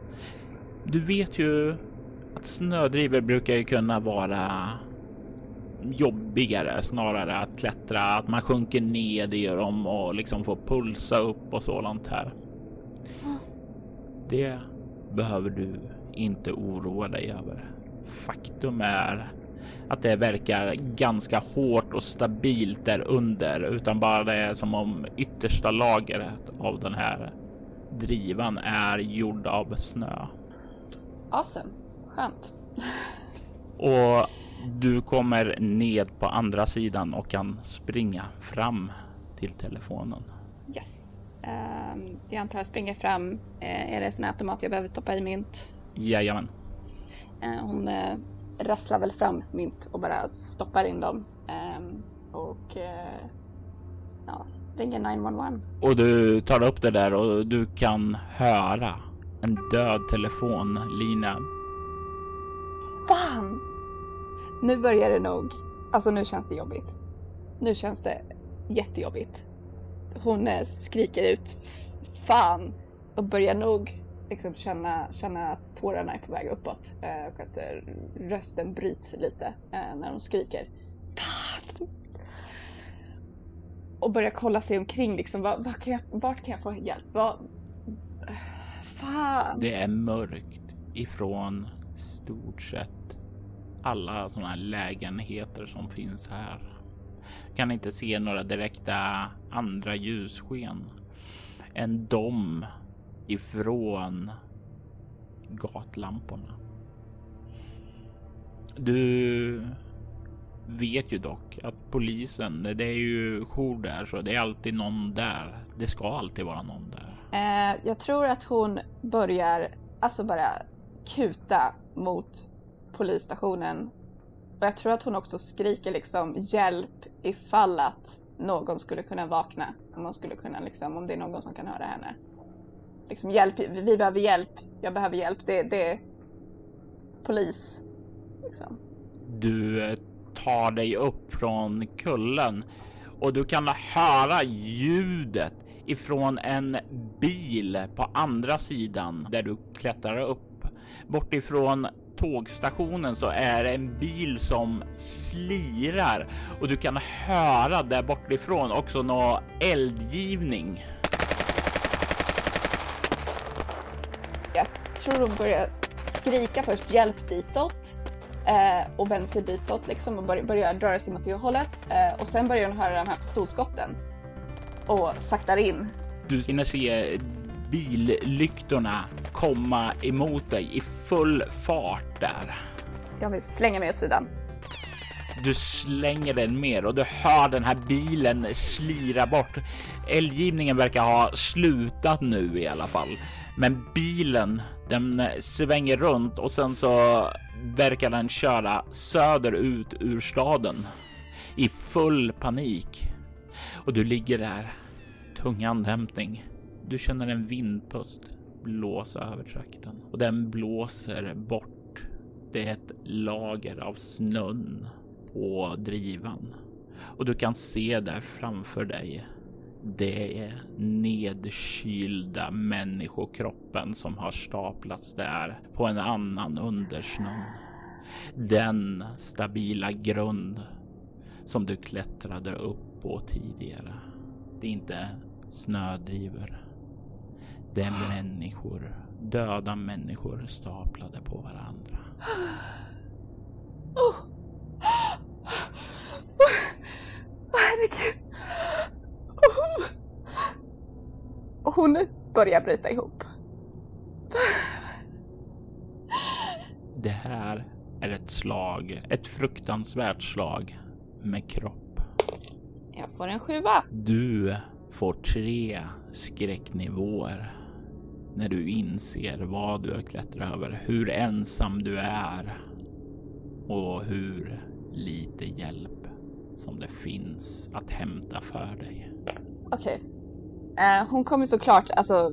Du vet ju att snödrivare brukar ju kunna vara jobbigare snarare att klättra, att man sjunker ned i dem och liksom får pulsa upp och sådant här. Det behöver du inte oroa dig över. Faktum är att det verkar ganska hårt och stabilt där under, utan bara det är som om yttersta lagret av den här drivan är gjord av snö. Awesome. Skönt. Och du kommer ned på andra sidan och kan springa fram till telefonen. Yes. Um, jag antar jag springer fram. Uh, är det en sån här automat jag behöver stoppa i mynt? Jajamän. Uh, hon uh, rasslar väl fram mynt och bara stoppar in dem. Um, och uh, ja, ringer 911. Och du tar upp det där och du kan höra en död telefonlina. Fan! Nu börjar det nog. Alltså nu känns det jobbigt. Nu känns det jättejobbigt. Hon eh, skriker ut fan och börjar nog liksom känna, känna att tårarna är på väg uppåt eh, och att eh, rösten bryts lite när hon skriker. Fan! Och börjar kolla sig omkring liksom. Var, var kan jag, vart kan jag få hjälp? Var... fan! Det är mörkt ifrån stort sett alla sådana här lägenheter som finns här. Kan inte se några direkta andra ljussken än de ifrån gatlamporna. Du vet ju dock att polisen, det är ju jour där så det är alltid någon där. Det ska alltid vara någon där. Eh, jag tror att hon börjar alltså bara kuta mot polisstationen. Och jag tror att hon också skriker liksom hjälp ifall att någon skulle kunna vakna. Om man skulle kunna liksom, om det är någon som kan höra henne. Liksom hjälp, vi behöver hjälp, jag behöver hjälp, det, det är polis. Liksom. Du eh, tar dig upp från kullen och du kan höra ljudet ifrån en bil på andra sidan där du klättrar upp. Bortifrån tågstationen så är det en bil som slirar och du kan höra där bortifrån också nå eldgivning. Jag tror hon börjar skrika först hjälp ditåt eh, och vänder sig ditåt liksom och börjar, börjar röra sig mot det hållet. Eh, och sen börjar hon höra de här pistolskotten och saktar in. Du hinner se billyktorna komma emot dig i full fart där. Jag vill slänga mig åt sidan. Du slänger den mer och du hör den här bilen slira bort. Eldgivningen verkar ha slutat nu i alla fall, men bilen den svänger runt och sen så verkar den köra söderut ur staden i full panik. Och du ligger där, tung andhämtning. Du känner en vindpust blåsa över trakten och den blåser bort. Det är ett lager av snön på drivan och du kan se där framför dig. Det är nedkylda människokroppen som har staplats där på en annan undersnön. Den stabila grund som du klättrade upp på tidigare. Det är inte snödrivor. Det är människor, döda människor staplade på varandra. Oh. Oh, herregud. Oh. Hon börjar bryta ihop. Det här är ett slag, ett fruktansvärt slag med kropp. Jag får en sjua. Du får tre skräcknivåer när du inser vad du har klättrat över, hur ensam du är och hur lite hjälp som det finns att hämta för dig. Okej. Eh, hon kommer såklart alltså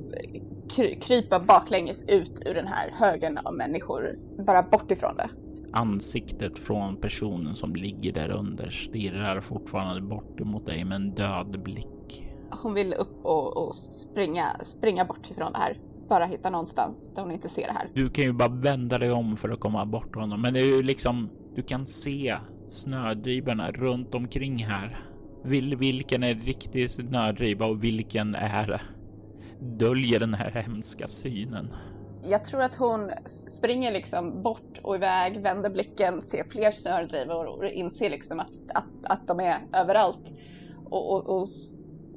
kry- krypa baklänges ut ur den här högen av människor, bara bort ifrån det. Ansiktet från personen som ligger där under stirrar fortfarande bort emot dig med en död blick. Hon vill upp och, och springa, springa bort ifrån det här. Bara hitta någonstans där hon inte ser det här. Du kan ju bara vända dig om för att komma bort honom, men det är ju liksom du kan se snödrivorna runt omkring här. Vil, vilken är riktig snödriva och vilken är döljer den här hemska synen? Jag tror att hon springer liksom bort och iväg, vänder blicken, ser fler snördrivor och inser liksom att, att, att de är överallt. Och, och, och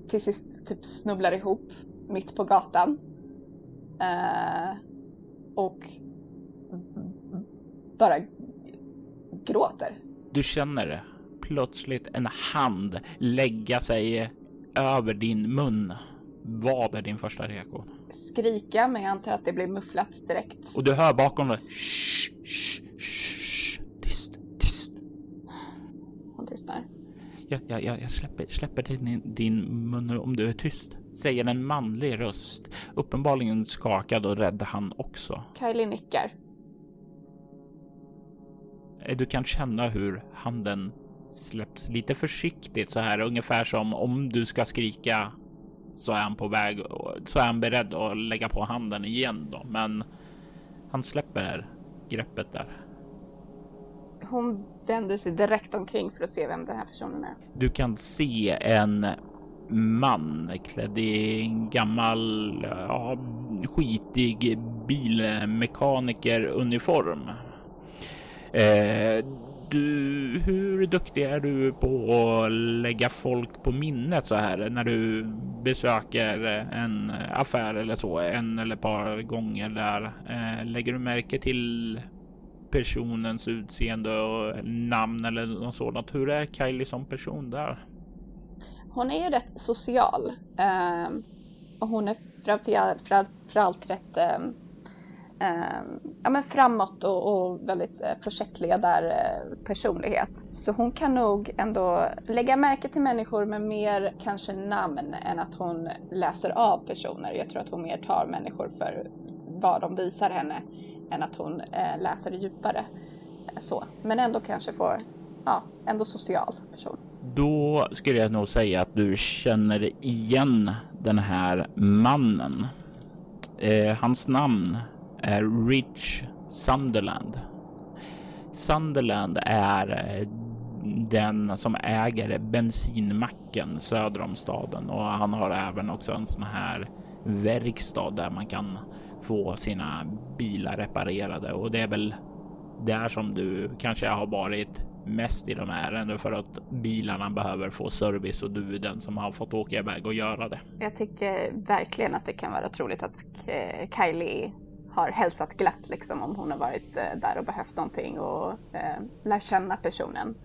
till sist typ snubblar ihop mitt på gatan. Uh, och bara gråter. Du känner plötsligt en hand lägga sig över din mun. Vad är din första reaktion? Skrika, men jag antar att det blir mufflat direkt. Och du hör bakom dig. Shh, shh, shh. Tyst, tyst. Hon tystnar. Jag, jag, jag släpper, släpper din, din mun om du är tyst. Säger en manlig röst. Uppenbarligen skakad och rädd han också. Kylie nickar. Eh, du kan känna hur handen släpps lite försiktigt så här, ungefär som om du ska skrika så är han på väg så är han beredd att lägga på handen igen då. Men han släpper greppet där. Hon vänder sig direkt omkring för att se vem den här personen är. Du kan se en man klädd i en gammal ja, skitig bilmekanikeruniform. Eh, du, hur duktig är du på att lägga folk på minnet så här när du besöker en affär eller så en eller ett par gånger där? Eh, lägger du märke till personens utseende och namn eller något sådant? Hur är Kylie som person där? Hon är ju rätt social eh, och hon är framförallt rätt eh, ja, men framåt och, och väldigt eh, projektledarpersonlighet. Eh, så hon kan nog ändå lägga märke till människor med mer kanske namn än att hon läser av personer. Jag tror att hon mer tar människor för vad de visar henne än att hon eh, läser det djupare. Eh, så. Men ändå kanske får, ja, ändå social person. Då skulle jag nog säga att du känner igen den här mannen. Eh, hans namn är Rich Sunderland. Sunderland är eh, den som äger bensinmacken söder om staden och han har även också en sån här verkstad där man kan få sina bilar reparerade och det är väl där som du kanske har varit mest i de ärenden för att bilarna behöver få service och du är den som har fått åka iväg och göra det. Jag tycker verkligen att det kan vara troligt att Kylie har hälsat glatt liksom om hon har varit eh, där och behövt någonting och eh, lär känna personen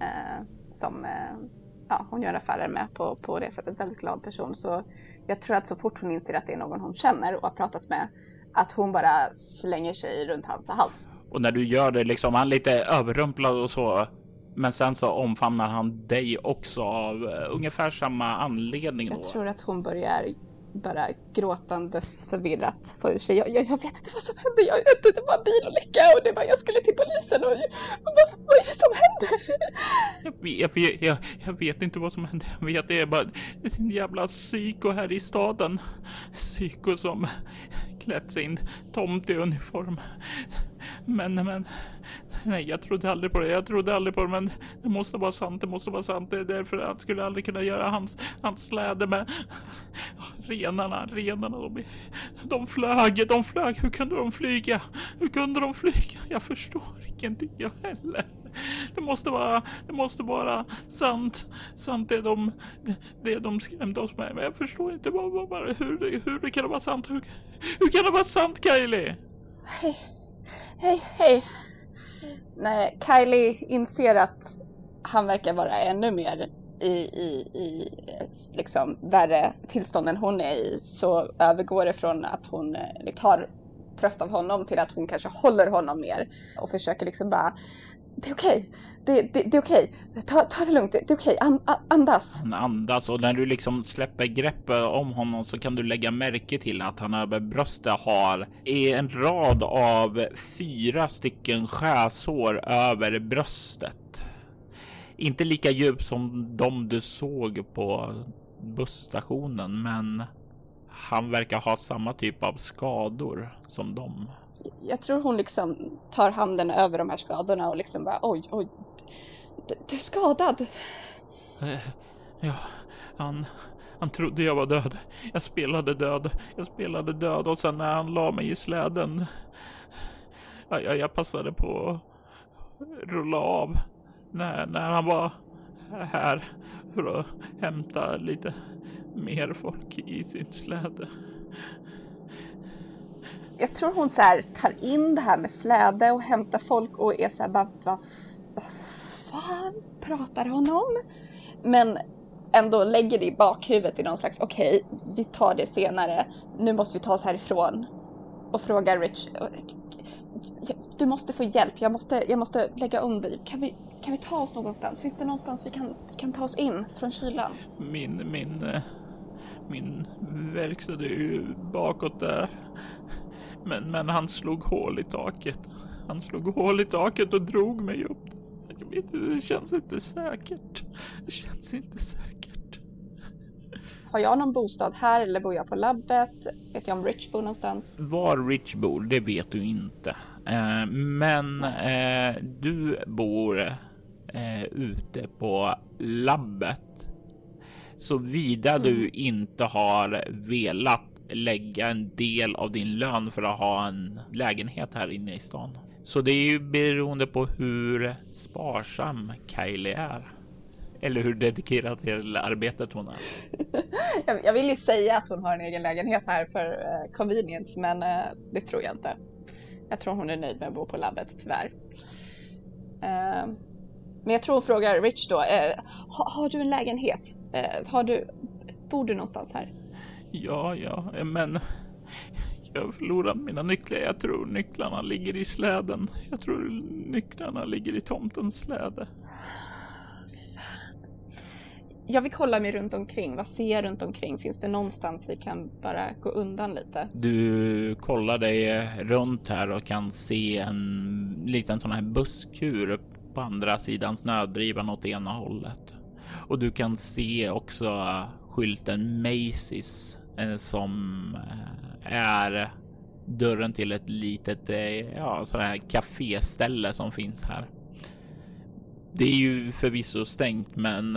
eh, som eh, ja, hon gör affärer med på, på det sättet. Väldigt glad person. Så jag tror att så fort hon inser att det är någon hon känner och har pratat med att hon bara slänger sig runt hans hals. Och när du gör det liksom, han är lite överrumplad och så. Men sen så omfamnar han dig också av uh, ungefär samma anledning. Jag tror att hon börjar bara gråtandes förvirrat får ur sig. Jag, jag, jag, vet inte vad som hände. Jag, jag, det var en bilolycka och det var, jag skulle till polisen och, och vad, vad är det som händer? Jag vet, jag, jag, vet inte vad som hände. Jag vet det är bara en jävla psyko här i staden. Psyko som klätt sin uniform. Men, men, nej, jag trodde aldrig på det. Jag trodde aldrig på det, men det måste vara sant. Det måste vara sant. Det är därför han skulle aldrig kunna göra hans, hans släde med renarna. Renarna, de, de flög, de flög. Hur kunde de flyga? Hur kunde de flyga? Jag förstår ingenting jag heller. Det måste vara, det måste vara sant, sant det de, det de skrämde oss med. Men jag förstår inte bara, bara hur, hur det kan vara sant. Hur, hur kan det vara sant, Kylie? Hej, hej, hej. Nej, Kylie inser att han verkar vara ännu mer i, i, i liksom värre tillstånd än hon är i så övergår det från att hon eh, liksom, tar tröst av honom till att hon kanske håller honom ner och försöker liksom bara det är okej, det, det, det, är okej, ta, ta det lugnt, det, det är okej. An, andas. Han andas och när du liksom släpper greppet om honom så kan du lägga märke till att han över bröstet har en rad av fyra stycken skärsår över bröstet. Inte lika djup som de du såg på busstationen, men han verkar ha samma typ av skador som dem. Jag tror hon liksom tar handen över de här skadorna och liksom bara oj, oj, du är skadad. Eh, ja, han, han trodde jag var död. Jag spelade död. Jag spelade död och sen när han la mig i släden. Jag, jag, jag passade på att rulla av när, när han var här för att hämta lite mer folk i sin släde. Jag tror hon så här tar in det här med släde och hämtar folk och är så här bara vad, vad fan pratar hon om? Men ändå lägger det i bakhuvudet i någon slags okej, okay, vi tar det senare. Nu måste vi ta oss härifrån. Och frågar Rich, du måste få hjälp, jag måste, jag måste lägga om dig. Kan vi, kan vi ta oss någonstans? Finns det någonstans vi kan, kan ta oss in från kylan? Min, min, eh, min verkstad är ju bakåt där. Men, men han slog hål i taket. Han slog hål i taket och drog mig upp. Jag vet inte, det känns inte säkert. Det känns inte säkert. Har jag någon bostad här eller bor jag på labbet? Vet jag om Rich bor någonstans? Var Rich bor, det vet du inte. Eh, men eh, du bor eh, ute på labbet. Såvida mm. du inte har velat lägga en del av din lön för att ha en lägenhet här inne i stan. Så det är ju beroende på hur sparsam Kylie är. Eller hur dedikerad till arbetet hon är. jag vill ju säga att hon har en egen lägenhet här för eh, convenience, men eh, det tror jag inte. Jag tror hon är nöjd med att bo på labbet, tyvärr. Eh, men jag tror hon frågar Rich då, har du en lägenhet? har du, bor du någonstans här? Ja, ja, men jag förlorade mina nycklar. Jag tror nycklarna ligger i släden. Jag tror nycklarna ligger i tomtens släde. Jag vill kolla mig runt omkring. Vad ser jag runt omkring? Finns det någonstans vi kan bara gå undan lite? Du kollar dig runt här och kan se en liten sån här busskur på andra sidan snödrivan åt ena hållet. Och du kan se också skylten Macy's Eh, som eh, är dörren till ett litet eh, ja, sån här kaféställe som finns här. Det är ju förvisso stängt, men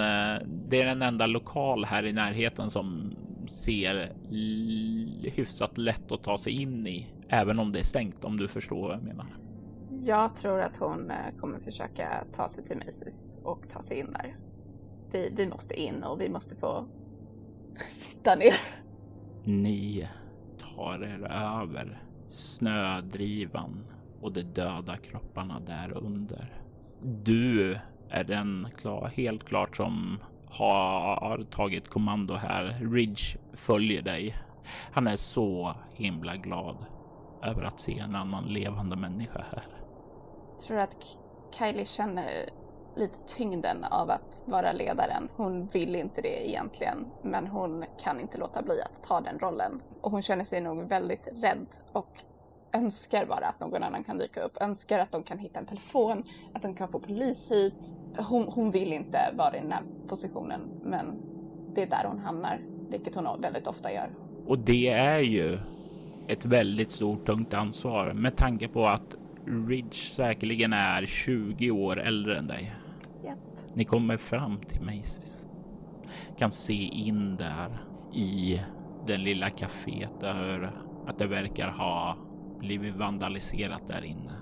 det är den enda lokal här i närheten som ser hyfsat lätt att ta sig in i, även om det är stängt om du förstår vad jag menar. Jag tror att hon kommer försöka ta sig till Macy's och ta sig in där. Vi, vi måste in och vi måste få sitta ner. Ni tar er över snödrivan och de döda kropparna där under. Du är den klar, helt klart som har tagit kommando här. Ridge följer dig. Han är så himla glad över att se en annan levande människa här. Jag tror att Kylie känner lite tyngden av att vara ledaren. Hon vill inte det egentligen, men hon kan inte låta bli att ta den rollen. Och hon känner sig nog väldigt rädd och önskar bara att någon annan kan dyka upp. Önskar att de kan hitta en telefon, att de kan få polis hit. Hon, hon vill inte vara i den här positionen, men det är där hon hamnar, vilket hon väldigt ofta gör. Och det är ju ett väldigt stort tungt ansvar med tanke på att Ridge säkerligen är 20 år äldre än dig. Yep. Ni kommer fram till Macy's. Kan se in där i den lilla kaféet där att det verkar ha blivit vandaliserat där inne.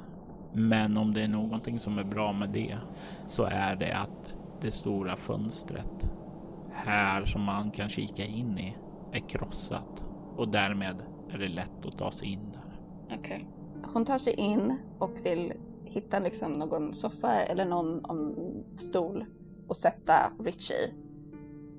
Men om det är någonting som är bra med det så är det att det stora fönstret här som man kan kika in i är krossat och därmed är det lätt att ta sig in där. Okej. Okay. Hon tar sig in och vill hitta liksom någon soffa eller någon stol och sätta Richie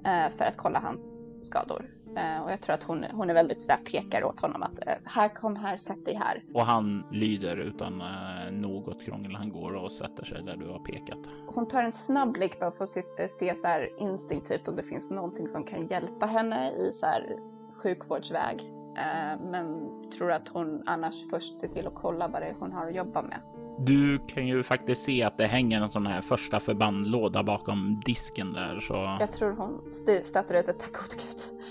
eh, för att kolla hans skador. Eh, och jag tror att hon, hon är väldigt sådär pekar åt honom att eh, här kom här, sätt dig här. Och han lyder utan något krångel. Han går och sätter sig där du har pekat. Hon tar en snabb blick bara för att se, se så instinktivt om det finns någonting som kan hjälpa henne i så här sjukvårdsväg. Eh, men tror att hon annars först ser till att kolla vad det är hon har att jobba med. Du kan ju faktiskt se att det hänger en sån här första förbandlåda bakom disken där så. Jag tror hon stöter ut ett tack gode gud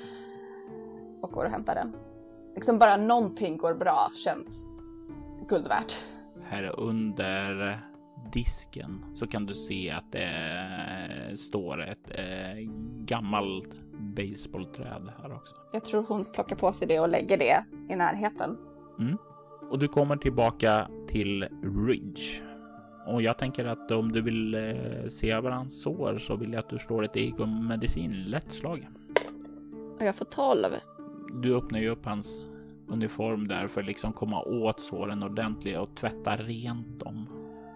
och går och hämtar den. Liksom bara någonting går bra känns guld värt. Här under disken så kan du se att det står ett eh, gammalt baseballträd här också. Jag tror hon plockar på sig det och lägger det i närheten. Mm. Och du kommer tillbaka till Ridge. Och jag tänker att om du vill eh, se över hans sår så vill jag att du slår ett egon medicin lätt slag. Och jag får 12. Du öppnar ju upp hans uniform där för att liksom komma åt såren ordentligt och tvätta rent dem.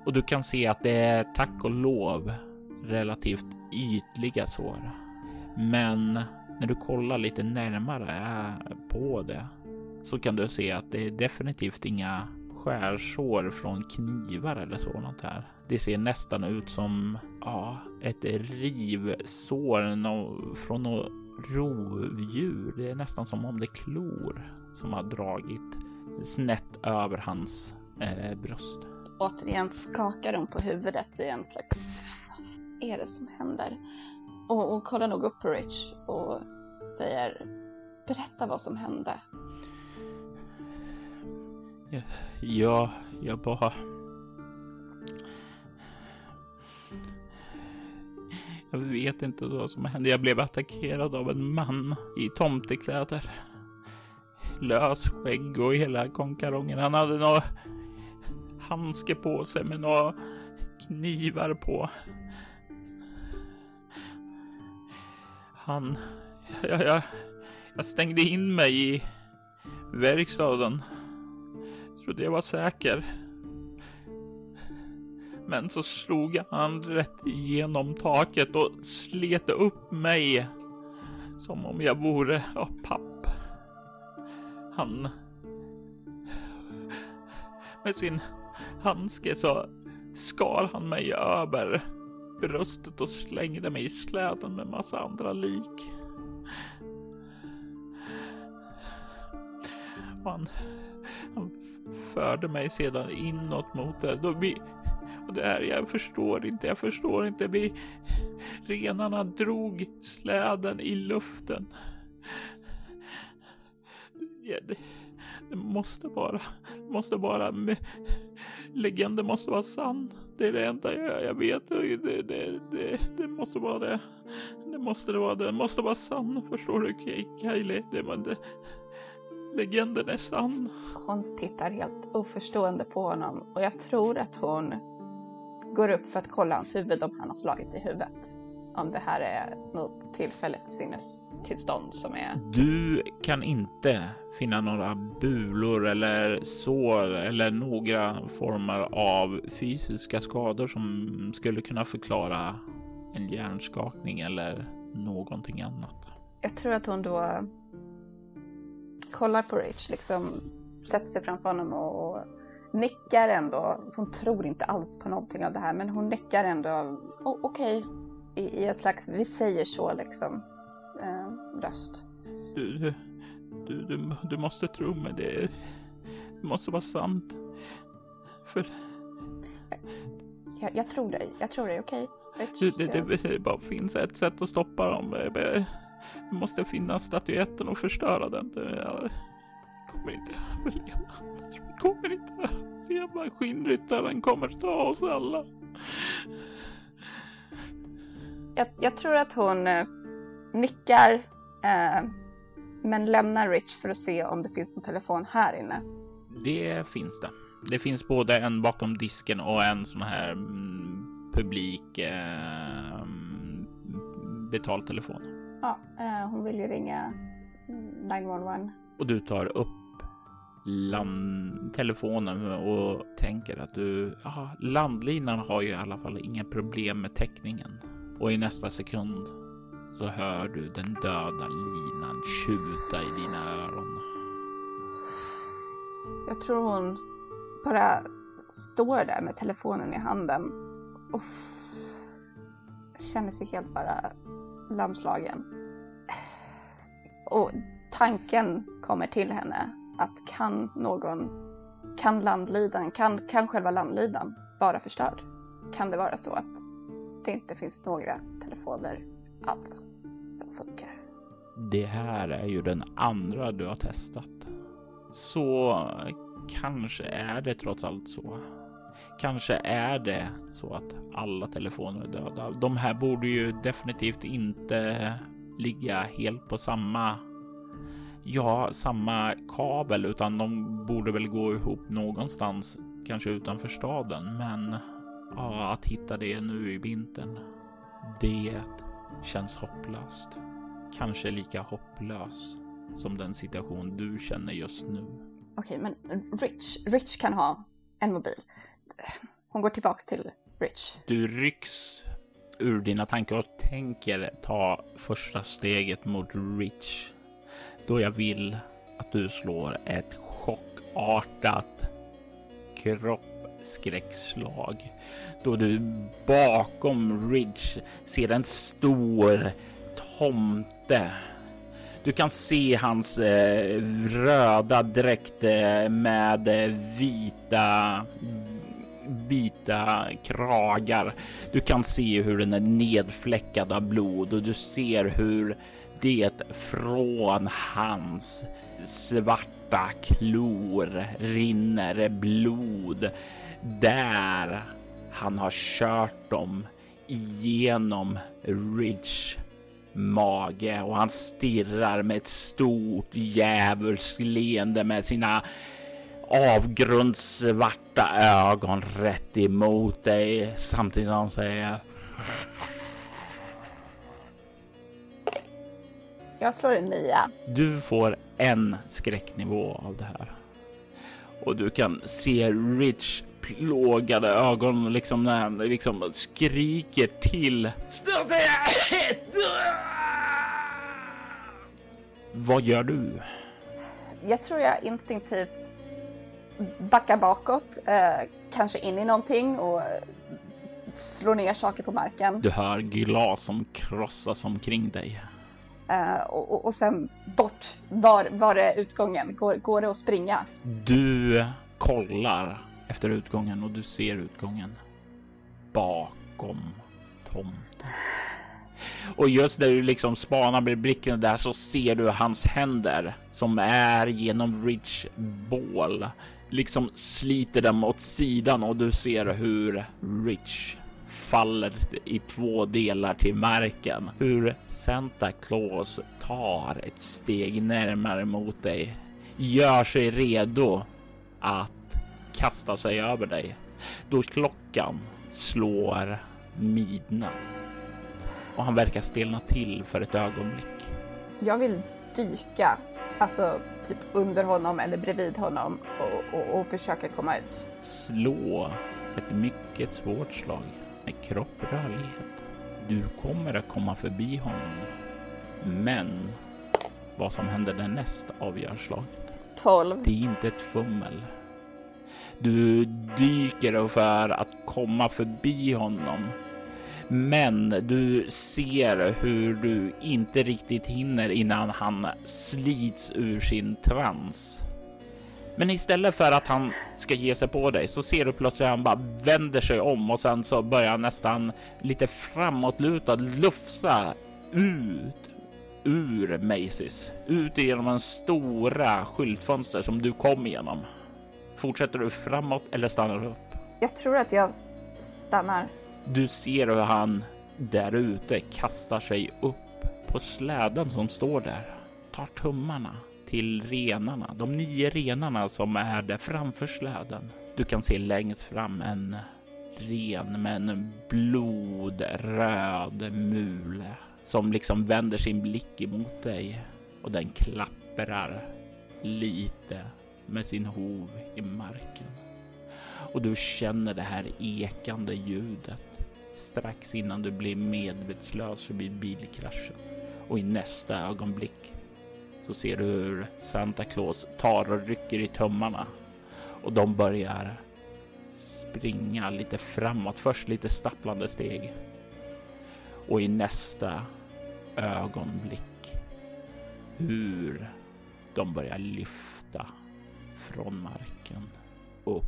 Och du kan se att det är tack och lov relativt ytliga sår. Men när du kollar lite närmare eh, på det så kan du se att det är definitivt inga skärsår från knivar eller sådant här. Det ser nästan ut som ja, ett rivsår från något rovdjur. Det är nästan som om det är klor som har dragit snett över hans eh, bröst. Återigen skakar hon på huvudet i en slags... Vad är det som händer? Och hon kollar nog upp på Rich och säger Berätta vad som hände. Ja, jag bara... Jag vet inte vad som hände. Jag blev attackerad av en man i tomtekläder. Lös skägg och hela konkarongen. Han hade några handske på sig med några knivar på. Han... Jag, jag, jag stängde in mig i verkstaden. Trodde jag var säker. Men så slog han rätt igenom taket och slet upp mig. Som om jag vore av papp. Han... Med sin handske så skar han mig över bröstet och slängde mig i släden med massa andra lik. Och han, han förde mig sedan inåt mot det. Då vi, och det här, jag förstår inte, jag förstår inte. Vi, renarna drog släden i luften. Ja, det, det, måste vara, måste vara, legenden måste vara sann. Det är det enda jag, jag vet. Det, det, det, det, måste vara det. Det måste det vara. Det måste vara sann. Förstår du Kylie? Det, det, legenden är sann. Hon tittar helt oförstående på honom och jag tror att hon går upp för att kolla hans huvud om han har slagit i huvudet. Om det här är något tillfälligt sinnestillstånd som är... Du kan inte finna några bulor eller sår eller några former av fysiska skador som skulle kunna förklara en hjärnskakning eller någonting annat. Jag tror att hon då kollar på Rich, liksom sätter sig framför honom och nickar ändå. Hon tror inte alls på någonting av det här men hon nickar ändå. Okej, okay. I, I, ett slags vi säger så liksom eh, röst. Du, du, du, du, måste tro mig. Det, det måste vara sant. För... Jag, jag tror dig. Jag tror dig. Okej. Okay. Det, det, det, bara finns ett sätt att stoppa dem. Det måste finnas statyetten och förstöra den. Jag kommer inte överleva kommer inte överleva. Skinnryttaren kommer ta oss alla. Jag, jag tror att hon eh, nickar eh, men lämnar Rich för att se om det finns någon telefon här inne. Det finns det. Det finns både en bakom disken och en sån här mm, publik eh, betaltelefon. Ja, eh, hon vill ju ringa 911. Och du tar upp land, telefonen och tänker att du, ja, landlinan har ju i alla fall inga problem med täckningen. Och i nästa sekund så hör du den döda linan tjuta i dina öron. Jag tror hon bara står där med telefonen i handen och känner sig helt bara lamslagen. Och tanken kommer till henne att kan någon, kan landlidan, kan, kan själva landlidan vara förstörd? Kan det vara så att det inte finns några telefoner alls som funkar? Det här är ju den andra du har testat. Så kanske är det trots allt så. Kanske är det så att alla telefoner är döda. De här borde ju definitivt inte ligga helt på samma ja, samma kabel, utan de borde väl gå ihop någonstans, kanske utanför staden. Men ja, att hitta det nu i vintern, det känns hopplöst. Kanske lika hopplös som den situation du känner just nu. Okej, men Rich, Rich kan ha en mobil. Hon går tillbaks till Rich. Du rycks ur dina tankar och tänker ta första steget mot Rich. Då jag vill att du slår ett chockartat skräckslag. Då du bakom Rich ser en stor tomte. Du kan se hans eh, röda dräkt eh, med eh, vita vita kragar. Du kan se hur den är nedfläckad av blod och du ser hur det från hans svarta klor rinner blod där han har kört dem igenom Ridge mage och han stirrar med ett stort djävulskt leende med sina avgrundssvarta ögon rätt emot dig samtidigt som han säger Jag slår en nia. Du får en skräcknivå av det här. Och du kan se Rich plågade ögon liksom när han liksom skriker till. Vad gör du? Jag tror jag instinktivt backar bakåt, eh, kanske in i någonting och slår ner saker på marken. Du hör glas som krossas omkring dig. Uh, och, och, sen bort. Var, var är utgången? Går, går det att springa? Du kollar efter utgången och du ser utgången bakom tomten. Och just när du liksom spanar med blicken där så ser du hans händer som är genom Rich bål. Liksom sliter dem åt sidan och du ser hur Rich faller i två delar till marken. Hur Santa Claus tar ett steg närmare mot dig. Gör sig redo att kasta sig över dig då klockan slår midnatt och han verkar stelna till för ett ögonblick. Jag vill dyka, alltså typ under honom eller bredvid honom och, och, och försöka komma ut. Slå ett mycket svårt slag med kropprörlighet. Du kommer att komma förbi honom. Men vad som händer därnäst avgör slaget. 12. Det är inte ett fummel. Du dyker för att komma förbi honom. Men du ser hur du inte riktigt hinner innan han slits ur sin trans. Men istället för att han ska ge sig på dig så ser du plötsligt att han bara vänder sig om och sen så börjar han nästan lite framåtlutad lufsa ut ur Macy's, ut genom en stora skyltfönster som du kom igenom. Fortsätter du framåt eller stannar du upp? Jag tror att jag stannar. Du ser hur han där ute kastar sig upp på släden som står där, tar tummarna till renarna, de nio renarna som är där framför släden. Du kan se längst fram en ren med en blodröd mule som liksom vänder sin blick emot dig och den klapprar lite med sin hov i marken. Och du känner det här ekande ljudet strax innan du blir medvetslös vid bilkraschen. Och i nästa ögonblick så ser du hur Santa Claus tar och rycker i tömmarna och de börjar springa lite framåt, först lite stapplande steg. Och i nästa ögonblick hur de börjar lyfta från marken upp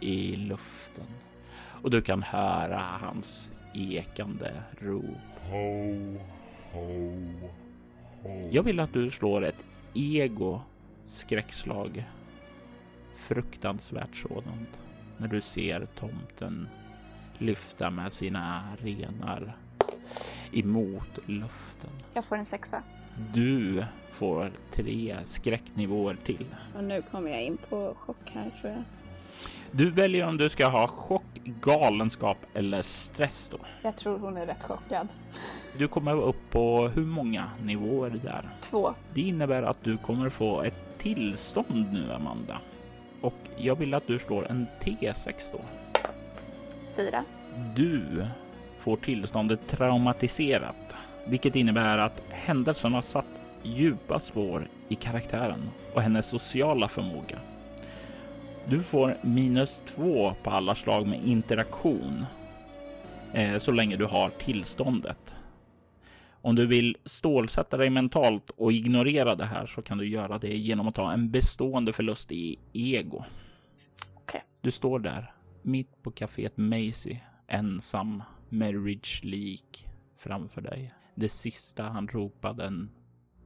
i luften. Och du kan höra hans ekande rop. Ho, ho, ho. Jag vill att du slår ett ego skräckslag. Fruktansvärt sådant. När du ser tomten lyfta med sina renar emot luften. Jag får en sexa. Du får tre skräcknivåer till. Och nu kommer jag in på chock här tror jag. Du väljer om du ska ha chock, galenskap eller stress då. Jag tror hon är rätt chockad. Du kommer upp på hur många nivåer där? Två. Det innebär att du kommer få ett tillstånd nu, Amanda. Och jag vill att du slår en T6 då. Fyra. Du får tillståndet traumatiserat, vilket innebär att händelsen har satt djupa spår i karaktären och hennes sociala förmåga. Du får minus två på alla slag med interaktion eh, så länge du har tillståndet. Om du vill stålsätta dig mentalt och ignorera det här så kan du göra det genom att ta en bestående förlust i ego. Okay. Du står där mitt på kaféet Macy ensam med Ridge lik framför dig. Det sista han ropade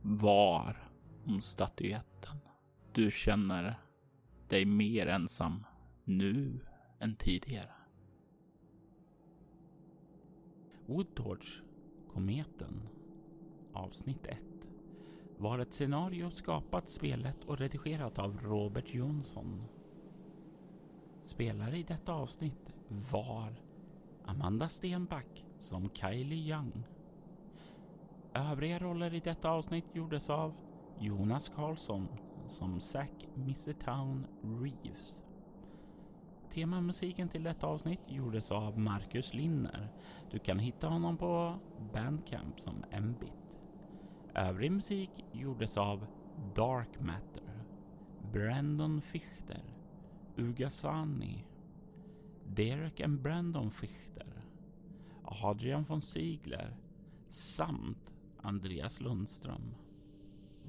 var om statyetten. Du känner dig mer ensam nu än tidigare. Woodtorch, kometen, avsnitt 1 var ett scenario skapat, spelet och redigerat av Robert Jonsson. Spelare i detta avsnitt var Amanda Stenback som Kylie Young. Övriga roller i detta avsnitt gjordes av Jonas Karlsson som Zack Town Reeves. Temamusiken till detta avsnitt gjordes av Marcus Linner. Du kan hitta honom på Bandcamp som Mbit. Övrig musik gjordes av Dark Matter, Brandon Fichter, Ugasani, Derek and Brandon Fichter, Adrian von Ziegler samt Andreas Lundström.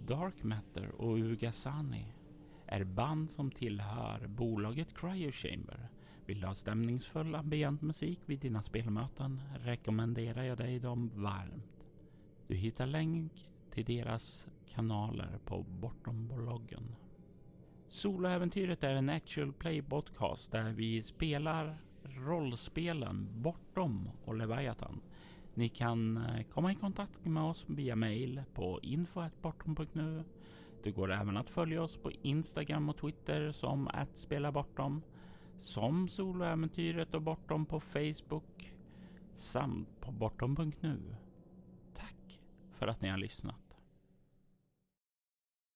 Dark Matter och Ugasani är band som tillhör bolaget Cryo Chamber. Vill du ha stämningsfull ambient musik vid dina spelmöten rekommenderar jag dig dem varmt. Du hittar länk till deras kanaler på Bortom-bloggen. Soloäventyret är en actual play podcast där vi spelar rollspelen Bortom och Leviathan ni kan eh, komma i kontakt med oss via mail på info.bortom.nu. Det går även att följa oss på Instagram och Twitter som att spela bortom, som soloäventyret och bortom på Facebook samt på bortom.nu. Tack för att ni har lyssnat.